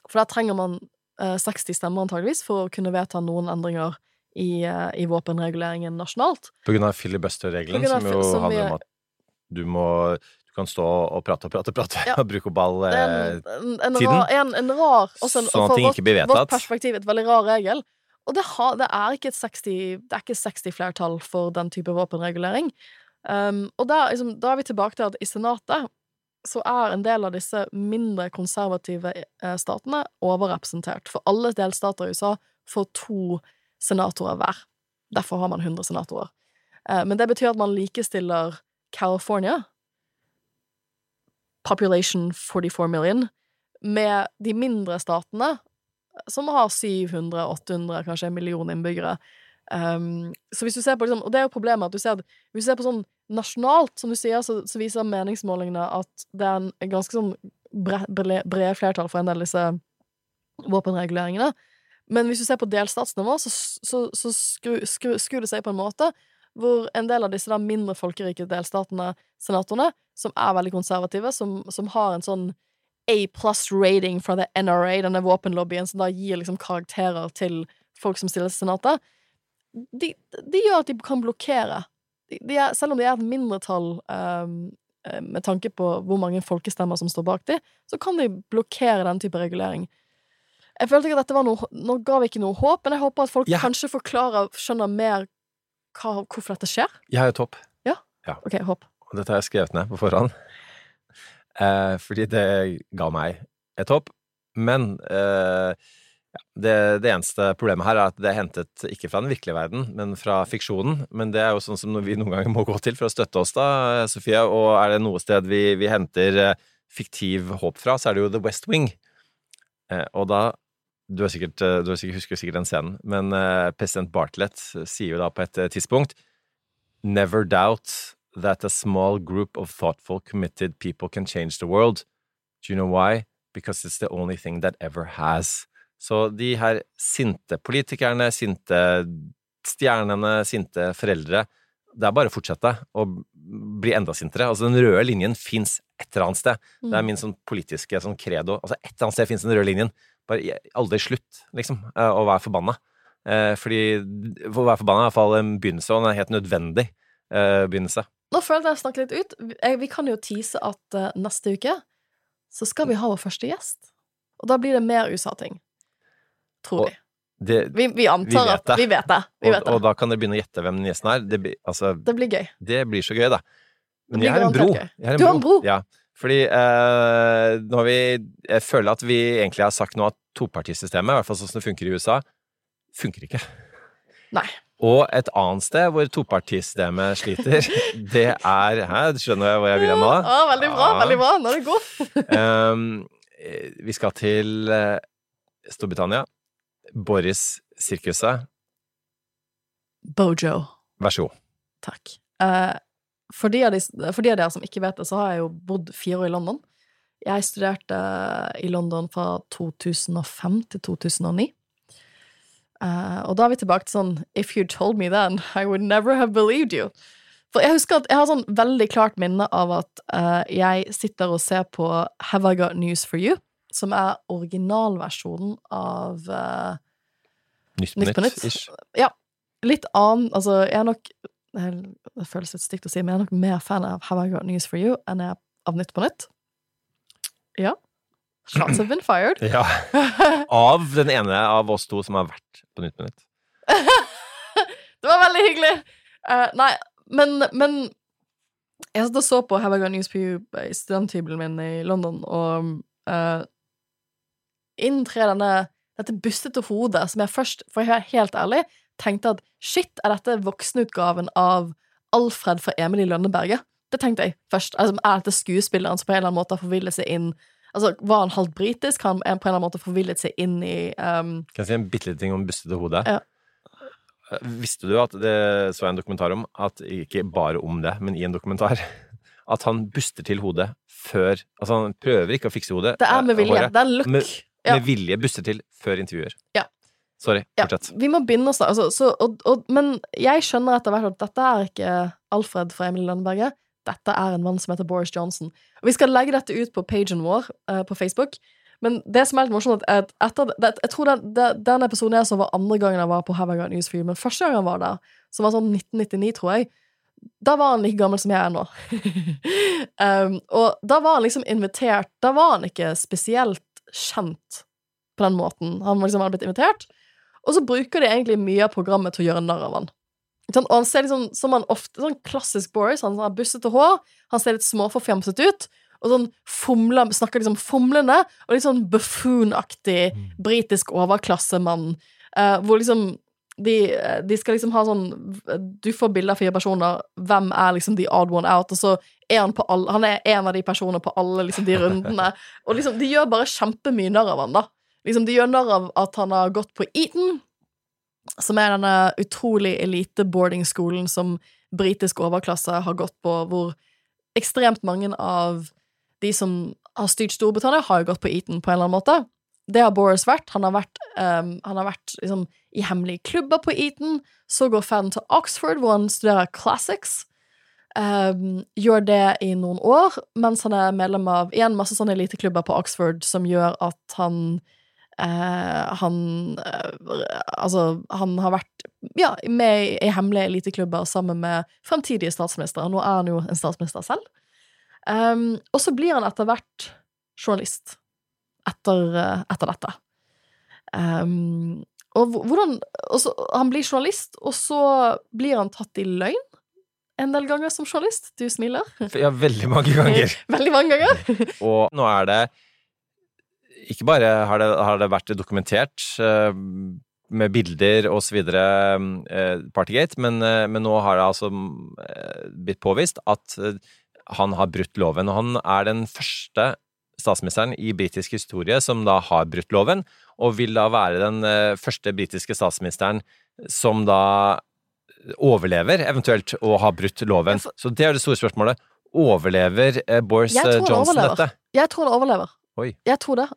For der trenger man 60 stemmer antageligvis for å kunne vedta noen endringer i, eh, i våpenreguleringen nasjonalt. På grunn av filibuster-regelen, som jo som handler vi- om at du må Du kan stå og prate og prate og prate Ja. og bruke er eh, en, en, en, tiden. rar, en, en rar også en, Sånn at for ting ikke blir vedtatt. Vårt perspektiv et veldig rar regel. Og det, har, det er ikke et 60 Det er 60-flertall for den type våpenregulering. Um, og der, liksom, da er vi tilbake til at i Senatet så er en del av disse mindre konservative eh, statene overrepresentert. For alle delstater i USA får to senatorer hver. Derfor har man 100 senatorer. Eh, men det betyr at man likestiller California, population 44 million, med de mindre statene, som har 700-800, kanskje en million innbyggere. Um, så hvis du ser på liksom, Og det er jo problemet at du ser at hvis du ser på sånn nasjonalt, som du sier, så, så viser meningsmålingene at det er en, ganske sånn bre, bre, flertall for en del av disse våpenreguleringene. Men hvis du ser på delstatsnivå, så, så, så skru, skru, skrur det seg på en måte hvor en del av disse mindre folkerike delstatene, senatorene, som er veldig konservative, som, som har en sånn A plus rating fra the NRA, denne våpenlobbyen, som da gir liksom karakterer til folk som stiller til senatet, de, de gjør at de kan blokkere. De, er, selv om de er et mindretall um, med tanke på hvor mange folkestemmer som står bak dem, så kan de blokkere den type regulering. Jeg følte ikke at dette var noe Nå ga vi ikke noe håp, men jeg håper at folk Ja. kanskje forklarer, skjønner mer hva, hvorfor dette skjer. Jeg har et håp. OK, håp. Og dette har jeg skrevet ned på forhånd. Eh, fordi det ga meg et håp. Men eh, ja, det, det eneste problemet her er at det er hentet ikke fra den virkelige verden, men fra fiksjonen. Men det er jo sånn som vi noen ganger må gå til for å støtte oss, da, Sofie. Og er det noe sted vi, vi henter eh, fiktiv håp fra, så er det jo The West Wing. Eh, og da du, er sikkert, eh, du er sikkert, husker sikkert den scenen, men president Bartlett sier jo da på et tidspunkt Never doubt that a small group of thoughtful, committed people can change the world. Do you know why? Because it's the only thing that ever has. Så de her sinte politikerne, sinte stjernene, sinte foreldre Det er bare å fortsette å bli enda sintere. Altså, den røde linjen fins et eller annet sted. Det er min sånn politiske sånn credo. Altså, et eller annet sted fins den røde linjen. Bare aldri slutt, liksom, eh, å være forbanna. Eh, fordi for å være forbanna er i hvert fall en begynnelse, og en helt nødvendig eh, begynnelse. Nå føler jeg jeg snakker litt ut. Vi- kan jo tease at neste uke så skal vi ha vår første gjest. Og da blir det mer USA-ting. Tror Og vi. Det, Vi, vi antar vi at. Vi vet det. Vi og, vet det. og da kan dere begynne å gjette hvem gjesten er. Det, altså, det blir gøy. det blir så gøy, da. Men jeg har en bro. har en Du har en bro? Ja. Fordi eh, nå har vi Jeg føler at vi egentlig har sagt nå at topartisystemet, i hvert fall sånn som det funker i USA, funker ikke. Nei. Og et annet sted hvor topartisystemet sliter, det er Hæ, skjønner jeg hvor jeg vil hen nå? Ah, veldig bra, Ja. veldig bra. Nå er det godt. Um, eh, vi skal til eh, Storbritannia. Boris-sirkuset. Bojo. Vær så god. Takk. Eh, for, de av de, for de av dere som ikke vet det, så har jeg jo bodd fire år i London. Jeg studerte i London fra 2005 til 2009. Eh, og da er vi tilbake til sånn If you told me then, I would never have believed you. For jeg husker at jeg har sånn veldig klart minne av at eh, jeg sitter og ser på Have I Got News For You, som er originalversjonen av uh, Nytt på Nytt. Ish. Ja, litt annen Altså, jeg er nok Det føles litt stygt å si, men jeg er nok mer fan av Have I Got News For You enn jeg er av Nytt på nytt. Ja. Shots have been fired. Ja. Av den ene av oss to som har vært på Nytt på nytt. det var veldig hyggelig! Uh, nei, men, men Jeg satt og så på Have I Got News For You i studenthybelen min i London, og uh, inntrer denne dette bustete hodet som jeg først, for jeg er helt ærlig, tenkte at shit, er dette voksenutgaven av Alfred fra Emil i Lønneberget? Det tenkte jeg først. Altså, er dette skuespilleren som på en eller annen måte har forvillet seg inn Altså, Var han halvt britisk? Han på en eller annen måte forvillet seg inn i um, Kan jeg si en bitte liten ting om bustete hode? Ja. Visste du at det så jeg en dokumentar om, at ikke bare om det, men i en dokumentar, at han buster til hodet før Altså, han prøver ikke å fikse hodet. Det er med eh, vilje. Det er en look. Med. Med vilje busse til før intervjuer. Ja. Sorry, Ja, vi må begynne oss da. Altså, så, og, og, men jeg skjønner etter hvert at dette er ikke Alfred fra Emil Lønneberget. Dette er en mann som heter Boris Johnson. Og vi skal legge dette ut på pagen vår uh, på Facebook. Men det som er litt morsomt, er at etter det, Jeg tror den, den, den episoden jeg så var andre gangen jeg var på Have I Got News for You, men første gang jeg var der, som var sånn 1999, tror jeg, da var han like gammel som jeg er nå. um, og da var han liksom invitert Da var han ikke spesielt kjent på den måten. Han liksom hadde blitt invitert, og så bruker de egentlig mye av programmet til å gjøre narr av han. Sånn. Og han ser liksom som han ofte Sånn klassisk Boris. Han har bussete hår, han ser litt småforfjamset ut, og sånn fomler, snakker liksom fomlende, og litt sånn buffoon-aktig britisk overklassemann, eh, hvor liksom de, de skal liksom ha sånn Du får bilde av fire personer. Hvem er liksom the odd one out? Og så er han på alle Han er en av de personene på alle liksom de rundene. Og liksom, de gjør bare kjempemye narr av han, da. Liksom, de gjør narr av at han har gått på Eton, som er denne utrolig elite boardingskolen som britisk overklasse har gått på, hvor ekstremt mange av de som har styrt Storbritannia, har jo gått på Eton på en eller annen måte. Det har Boris vært. Han har vært, um, han har vært liksom, i hemmelige klubber på Eton. Så går ferden til Oxford, hvor han studerer classics. Um, gjør det i noen år, mens han er medlem av igjen masse sånne eliteklubber på Oxford som gjør at han uh, Han uh, Altså, han har vært ja, med i hemmelige eliteklubber sammen med fremtidige statsministre. Nå er han jo en statsminister selv. Um, og så blir han etter hvert journalist etter, eh, etter dette. Um, og hvordan og så, Han blir journalist, og så blir han tatt i løgn en del ganger som journalist. Du smiler. Ja, veldig mange ganger. veldig mange ganger. og nå er det Ikke bare har det, har det vært dokumentert uh, med bilder og så videre, uh, Partygate, men, uh, men, nå har det altså blitt påvist at han har brutt loven. Og han er den første statsministeren i britisk historie som da har brutt loven, og vil da være den første britiske statsministeren som da overlever, eventuelt, å ha brutt loven. Så det er det store spørsmålet. Overlever Boris Johnson dette? Jeg tror han overlever. Oi. Jeg tror det.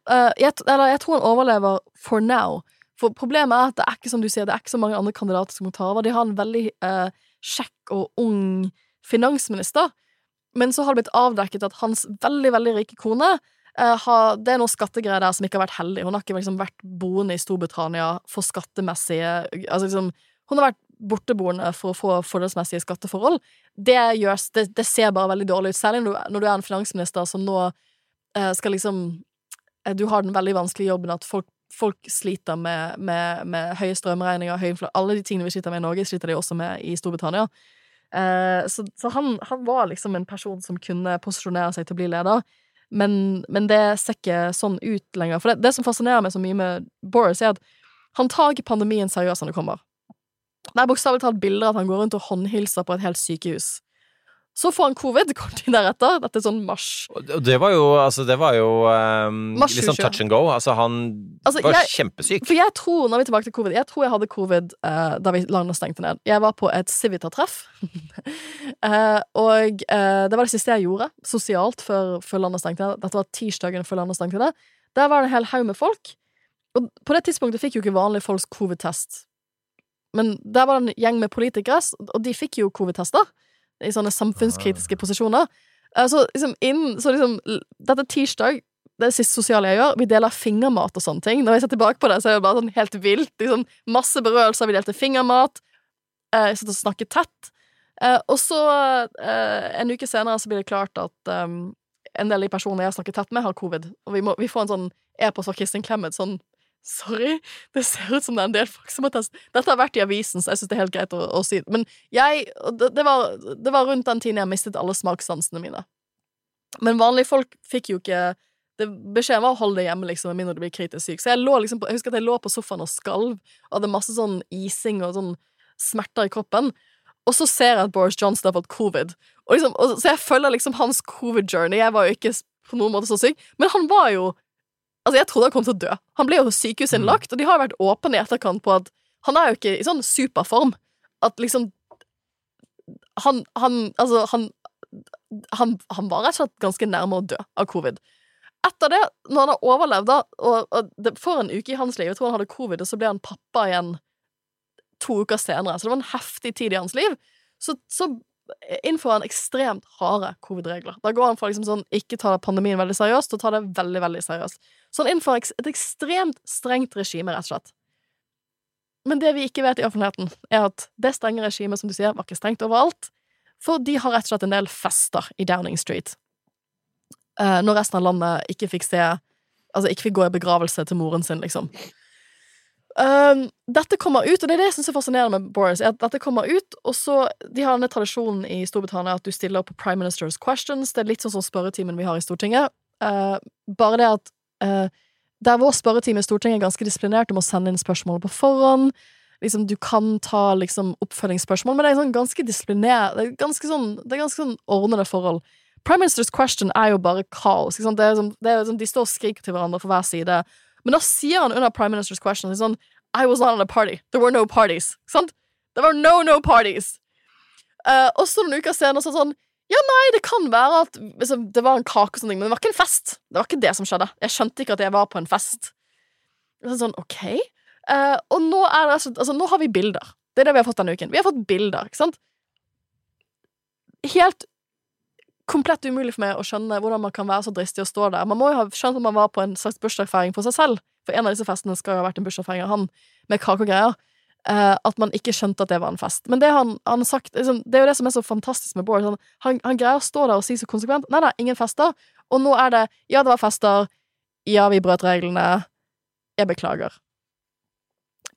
Jeg, eller jeg tror han overlever for now. For problemet er at det er ikke som du sier, det er ikke så mange andre kandidater som kan ta over. De har en veldig uh, kjekk og ung finansminister, men så har det blitt avdekket at hans veldig, veldig rike kone uh, har, Det er noen skattegreier der som ikke har vært heldig. Hun har ikke liksom vært boende i Storbritannia for skattemessige Altså liksom Hun har vært borteboende for å få fordelsmessige skatteforhold. Det, gjør, det, det ser bare veldig dårlig ut, særlig når du, når du er en finansminister som nå Eh, skal liksom eh, Du har den veldig vanskelige jobben at folk, folk sliter med, med, med, høye strømregninger, høy inflasjon Alle de tingene vi sliter med i Norge, sliter de også med i Storbritannia. Eh, så, så han, han, var liksom en person som kunne posisjonere seg til å bli leder. Men, men det ser ikke sånn ut lenger. For det, det som fascinerer meg så mye med Boris, er at han tar ikke pandemien seriøst når det kommer. Det er bokstavelig talt bilder at han går rundt og håndhilser på et helt sykehus. Så får han covid kort tid deretter. Dette er sånn mars. Og det var jo, altså, det var jo um, litt sånn touch and go. Altså, han altså, var jeg, kjempesyk. For jeg tror, når vi er tilbake til covid, jeg tror jeg hadde covid uh, da vi landet stengte ned. Jeg var på et Civita-treff. uh, og uh, det var det siste jeg gjorde sosialt før, før landet stengte ned. Dette var tirsdagen før landet stengte ned. Der var det en hel haug med folk. Og på det tidspunktet fikk jo ikke vanlige folks covid-test. Men der var det en gjeng med politikere, og de fikk jo covid-tester i sånne samfunnskritiske posisjoner. Eh, så liksom inn Så liksom Dette er tirsdag. Det er siste sosiale jeg gjør. Vi deler fingermat og sånne ting. Når jeg ser tilbake på det, så er det bare sånn helt vilt. Liksom, masse berørelser. Vi delte fingermat. Eh, jeg satt og snakket tett. Eh, og så, en uke senere, så blir det klart at en del av de personene jeg har snakket tett med, har covid. Og vi, må, vi får en sånn e-post fra Kristin Clemet sånn Sorry, det ser ut som det er en del folk som har testet Dette har vært i avisen, så jeg syns det er helt greit å, å si det. Men jeg det, det, var, det, var, rundt den tiden jeg mistet alle smakssansene mine. Men vanlige folk fikk jo ikke det, Beskjeden var å holde deg hjemme, liksom, med mindre du blir kritisk syk. Så jeg lå liksom på, jeg husker at jeg lå på sofaen og skalv, og hadde masse sånn ising og sånn smerter i kroppen. Og så ser jeg at Boris Johnson har fått covid. Og liksom, og, så jeg følger liksom hans covid-journey. Jeg var jo ikke på noen måte så syk, men han var jo Altså, jeg trodde han kom til å dø. Han ble jo sykehusinnlagt, mm. og de har vært åpne i etterkant på at han er jo ikke i sånn superform. At liksom Han, han Altså, han han, han var rett og slett ganske nærme å dø av covid. Etter det, når han har overlevd, da, og, og det, for en uke i hans liv Jeg tror han hadde covid, og så ble han pappa igjen to uker senere. Så det var en heftig tid i hans liv. Så, så innfører han ekstremt harde covid-regler. Da går han fra liksom sånn ikke ta pandemien veldig seriøst, og ta det veldig, veldig seriøst. Så han innfører et ekstremt strengt regime, rett og slett. Men det vi ikke vet i offentligheten, er at det strenge regimet, som du sier, var ikke strengt overalt, for de har rett og slett en del fester i Downing Street. Eh, når resten av landet ikke fikk se Altså ikke fikk gå i begravelse til moren sin, liksom. Um, dette kommer ut, og det er det jeg syns er fascinerende med Boris, er at dette kommer ut, og så De har denne tradisjonen i Storbritannia at du stiller opp Prime Minister's Questions. Det er litt sånn som spørretimen vi har i Stortinget. Uh, bare det at eh, der vår spørretime Stortinget er ganske disiplinert, om å sende inn spørsmål på forhånd. Liksom, du kan ta liksom, oppfølgingsspørsmål, men det er sånn ganske disiplinert Det er sånn, det er ganske sånn ordnede forhold. Prime Minister's Question er jo bare kaos. Det er det er som, de står og skriker til hverandre for hver side. Men da sier han under Prime Minister's Question sånn I was not at a party. There were no parties. Sant? There were no no parties. Uh, og noen uker senere så er sånn Ja, nei, det kan være at liksom, det var en kake og sånne ting, men det var ikke en fest. Det var ikke det som skjedde. Jeg skjønte ikke at jeg var på en fest. Sånn, sånn, ok. Uh, og nå det altså, altså, nå har vi bilder. Det er det vi har fått denne uken. Vi har fått bilder, ikke sant? Helt komplett umulig for meg å skjønne hvordan man kan være så dristig å stå der. Man må jo ha skjønt at man var på en slags bursdagsfeiring for seg selv, for en av disse festene skal jo ha vært en bursdagsfeiring av han, med kake og greier. Eh, at man ikke skjønte at det var en fest. Men det han har sagt liksom, Det er jo det som er så fantastisk med Bård. Han, han, han greier å stå der og si så konsekvent Nei, nei, ingen fester. Og nå er det Ja, det var fester. Ja, vi brøt reglene. Jeg beklager.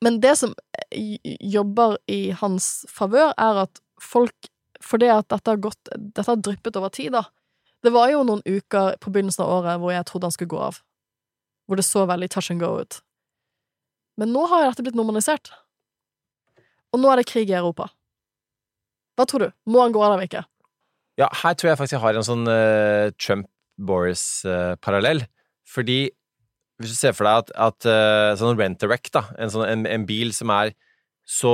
Men det som eh, jobber i hans favør, er at folk Fordi at dette har gått Dette har dryppet over tid, da. Det var jo noen uker på begynnelsen av året hvor jeg trodde han skulle gå av. Hvor det så veldig touch and go ut. Men nå har jo dette blitt normalisert. Og nå er det krig i Europa. Hva tror du? Må han gå av eller ikke? Ja, her tror jeg faktisk jeg har en sånn uh, Trump-Boris-parallell. Fordi hvis du ser for deg at, at uh, sånn rent-a-wreck, da, en, sånn, en, en bil som er så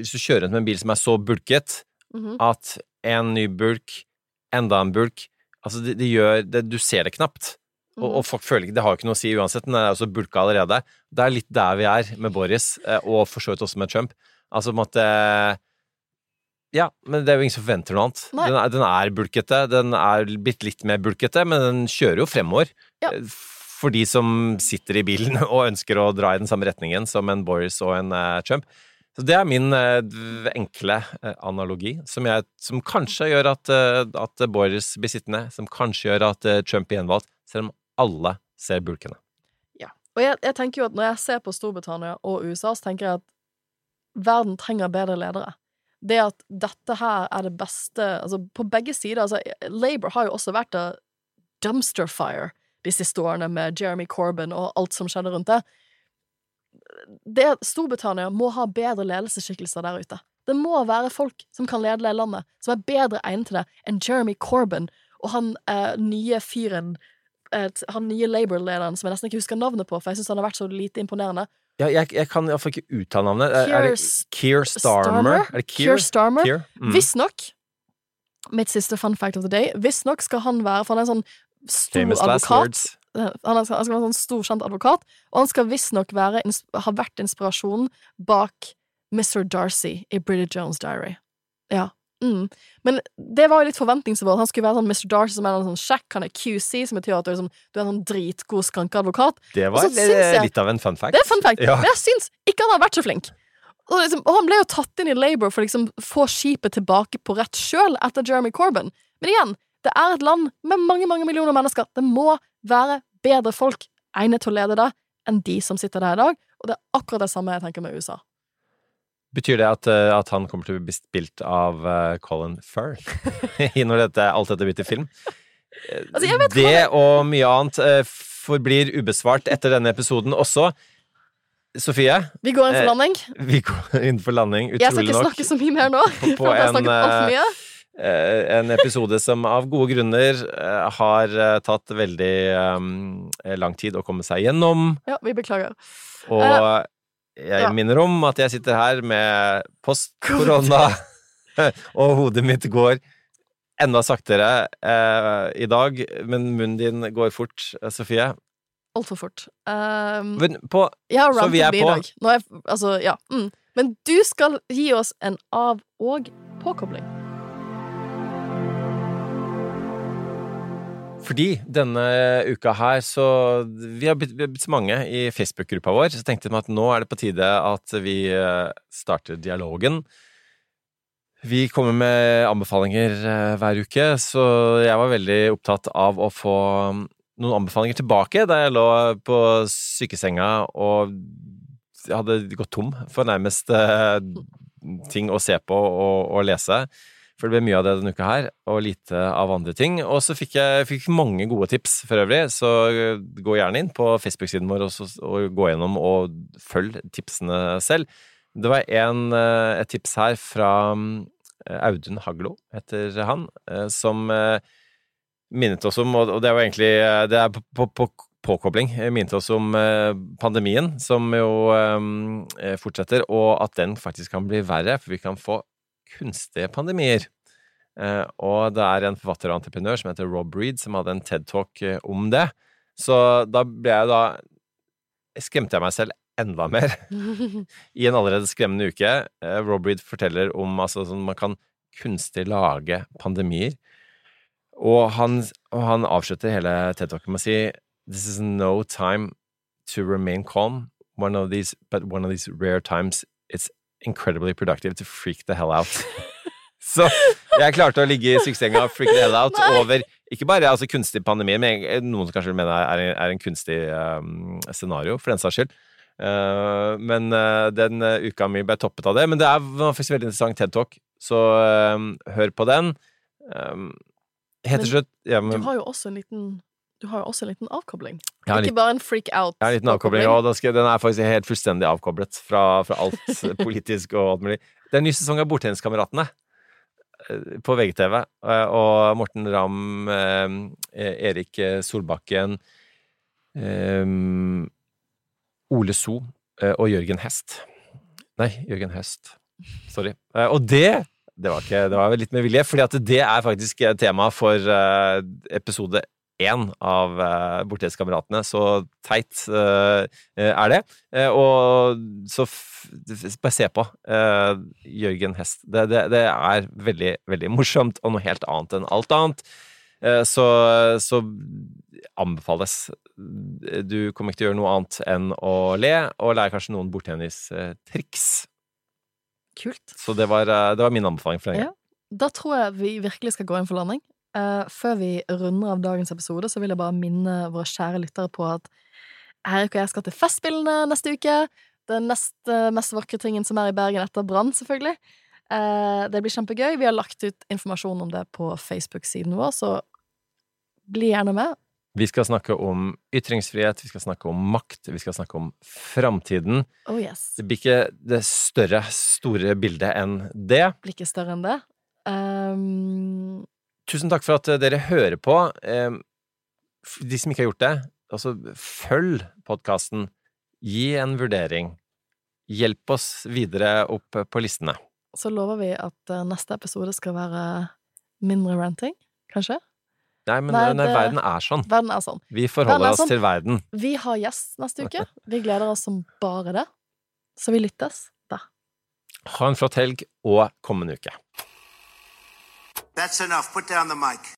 Hvis du kjører rundt med en bil som er så bulket Mhm. at en ny bulk, enda en bulk Altså, det, det gjør det, Du ser det knapt. Og, Mhm. og folk føler ikke Det har jo ikke noe å si uansett, den er også bulka allerede. Det er litt der vi er med Boris, eh, og for så vidt også med Trump. Altså måte Ja, men det er jo ingen som forventer noe annet. Den er, den er bulkete, den er blitt litt mer bulkete, men den kjører jo fremover. Ja. For de som sitter i bilen og ønsker å dra i den samme retningen som en Boris og en uh, Trump. Så det er min uh, enkle uh, analogi, som, jeg, som kanskje gjør at, at Boris blir sittende, som kanskje gjør at Trump blir gjenvalgt, selv om alle ser bulkene. Ja. Og jeg, jeg tenker jo at når jeg ser på Storbritannia og USA, så tenker jeg at verden trenger bedre ledere. Det at dette her er det beste Altså, på begge sider altså, Labour har jo også vært a dumpster fire de siste årene med Jeremy Corbyn og alt som skjedde rundt det. det Storbritannia må ha bedre ledelsesskikkelser der ute. Det må være folk som kan lede det landet, som er bedre egnet til det enn Jeremy Corbyn og han eh, nye fyren eh, Han nye Labour-lederen som jeg nesten ikke husker navnet på, for jeg syns han har vært så lite imponerende. Ja, jeg, jeg kan iallfall ikke uttale navnet. Keir, er det Keir Starmer? Starmer? Er Keir? Starmer. Keir? Mm. Visstnok Mitt siste fun fact of the day. Visstnok skal han være For han er en sånn stor Famous advokat. Han, er, han skal være en sånn stor, kjent advokat, og han skal visstnok ha vært inspirasjonen bak Mr. Darcy i Bridget Jones' Diary. Ja. Mm. Men det var jo litt forventningsnivået. Han skulle være sånn Mr. Darcy som er en sånn sjekk, han er QC, som betyr at du er, sånn, du er en sånn dritgod skrankeadvokat. Det var jeg- litt av en fun fact. Det er fun fact, Ja. men jeg syns ikke han har vært så flink. Og, liksom, og han ble jo tatt inn i Labour for å liksom få skipet tilbake på rett sjøl etter Jeremy Corbyn. Men igjen, det er et land med mange, mange millioner mennesker. Det må være bedre folk egnet til å lede det enn de som sitter der i dag, og det er akkurat det samme jeg tenker med USA. Betyr det at, eh, at han kommer til å bli spilt av eh, Colin Firth når dette, alt dette blir til film? Eh, Altså, det og mye annet forblir ubesvart etter denne episoden også. Sofie, Vi går inn for landing. vi går inn for landing, Jeg skal ikke nok. snakke så mye mer nå. på en, mye. En episode som av gode grunner har tatt veldig um, lang tid å komme seg gjennom. Ja, vi beklager. Og Eh, jeg ja. minner om at jeg sitter her med post-korona, og hodet mitt går enda saktere eh, i dag, men munnen din går fort, eh, Sofie. Altfor fort. Um, Men på har så vi er mye i på. dag. Nå er altså, ja. Mm. Men du skal gi oss en av- og påkobling. Fordi denne uka her så Vi har blitt, blitt så mange i Facebook-gruppa vår, så tenkte vi at nå er det på tide at vi eh, starter dialogen. Vi kommer med anbefalinger eh, hver uke, så jeg var veldig opptatt av å få mm, noen anbefalinger tilbake da jeg lå på sykesenga og hadde gått tom for nærmest eh, ting å se på og, og lese. For det ble mye av det denne uka her, og lite av andre ting. Og så fikk jeg fikk mange gode tips for øvrig, så gå gjerne inn på Facebook-siden vår og, og gå gjennom og følg tipsene selv. Det var en, eh, et tips her fra eh, Audun Haglo, heter han, eh, som minnet oss om, og det var egentlig Det er på, på, på påkobling, minnet oss om pandemien, som jo fortsetter, og at den faktisk kan bli verre, for vi kan få kunstige pandemier. Eh, og det er en forfatter og entreprenør som heter Rob Reed, som hadde en TED-talk eh, om det. Så da ble jeg da Skremte jeg meg selv enda mer i en allerede skremmende uke. Eh, Rob Reed forteller om altså sånn man kan kunstig lage pandemier. Og han, og han avslutter hele TED-talken med å si This is no time to remain calm. One of these, but one of these rare times it's incredibly productive to freak the hell out. Så jeg klarte å ligge i sykesenga og freak the hell out Nei. over ikke bare altså, kunstig pandemi, men noen som kanskje mener er, er en kunstig um, scenario, for den saks skyld. Uh, men uh, den uh, uka mi ble toppet av det. Men det er faktisk veldig interessant TED Talk, så hør på den. Um, helt til slutt ja, men, Du har jo også en liten du har jo også en liten avkobling. Ja, ikke bare en freak out. Ja, en liten avkobling, og den er faktisk helt fullstendig avkoblet fra, fra alt politisk og alt mulig. Det er en ny sesong av Bordtenniskameratene eh, på VGTV, eh, og Morten Ramm, eh, Erik Solbakken, Ole So og Jørgen Hest. Nei, Jørgen Hest. Sorry. Og det det var, ikke, det var litt med vilje, fordi at det er faktisk tema for episode én av uh, Bortedskameratene. Så teit uh, er det. Uh, og så bare se på uh, Jørgen Hest. Det, det, det, er veldig, veldig morsomt, og noe helt annet enn alt annet. Så, så, anbefales. Du kommer ikke til å gjøre noe annet enn å le, og lære kanskje noen bordtennistriks. Kult. Så det var, det var min anbefaling for denne ja. Da tror jeg vi virkelig skal gå inn for landing. Uh, før vi runder av dagens episode, så vil jeg bare minne våre kjære lyttere på at Erik og jeg skal til Festspillene neste uke. Den neste mest vakre tingen som er i Bergen etter Brann, selvfølgelig. Uh, det blir kjempegøy. Vi har lagt ut informasjon om det på Facebook-siden vår, så bli gjerne med. Vi skal snakke om ytringsfrihet, vi skal snakke om makt, vi skal snakke om framtiden. Oh yes. Det blir ikke det større, store bildet enn det. Det blir ikke større enn det. Um, Tusen takk for at eh, dere hører på. De som ikke har gjort det, altså følg podkasten. Gi en vurdering. Hjelp oss videre opp på listene. Så lover vi at eh, neste episode skal være mindre ranting, kanskje? Nei, men nei, det, verden er sånn. Verden er sånn. Vi forholder oss sånn. til verden. Vi har gjest neste uke. Vi gleder oss som bare det. Så vi lyttes da. Ha en flott helg og kommende uke. That's enough. Put down the mic.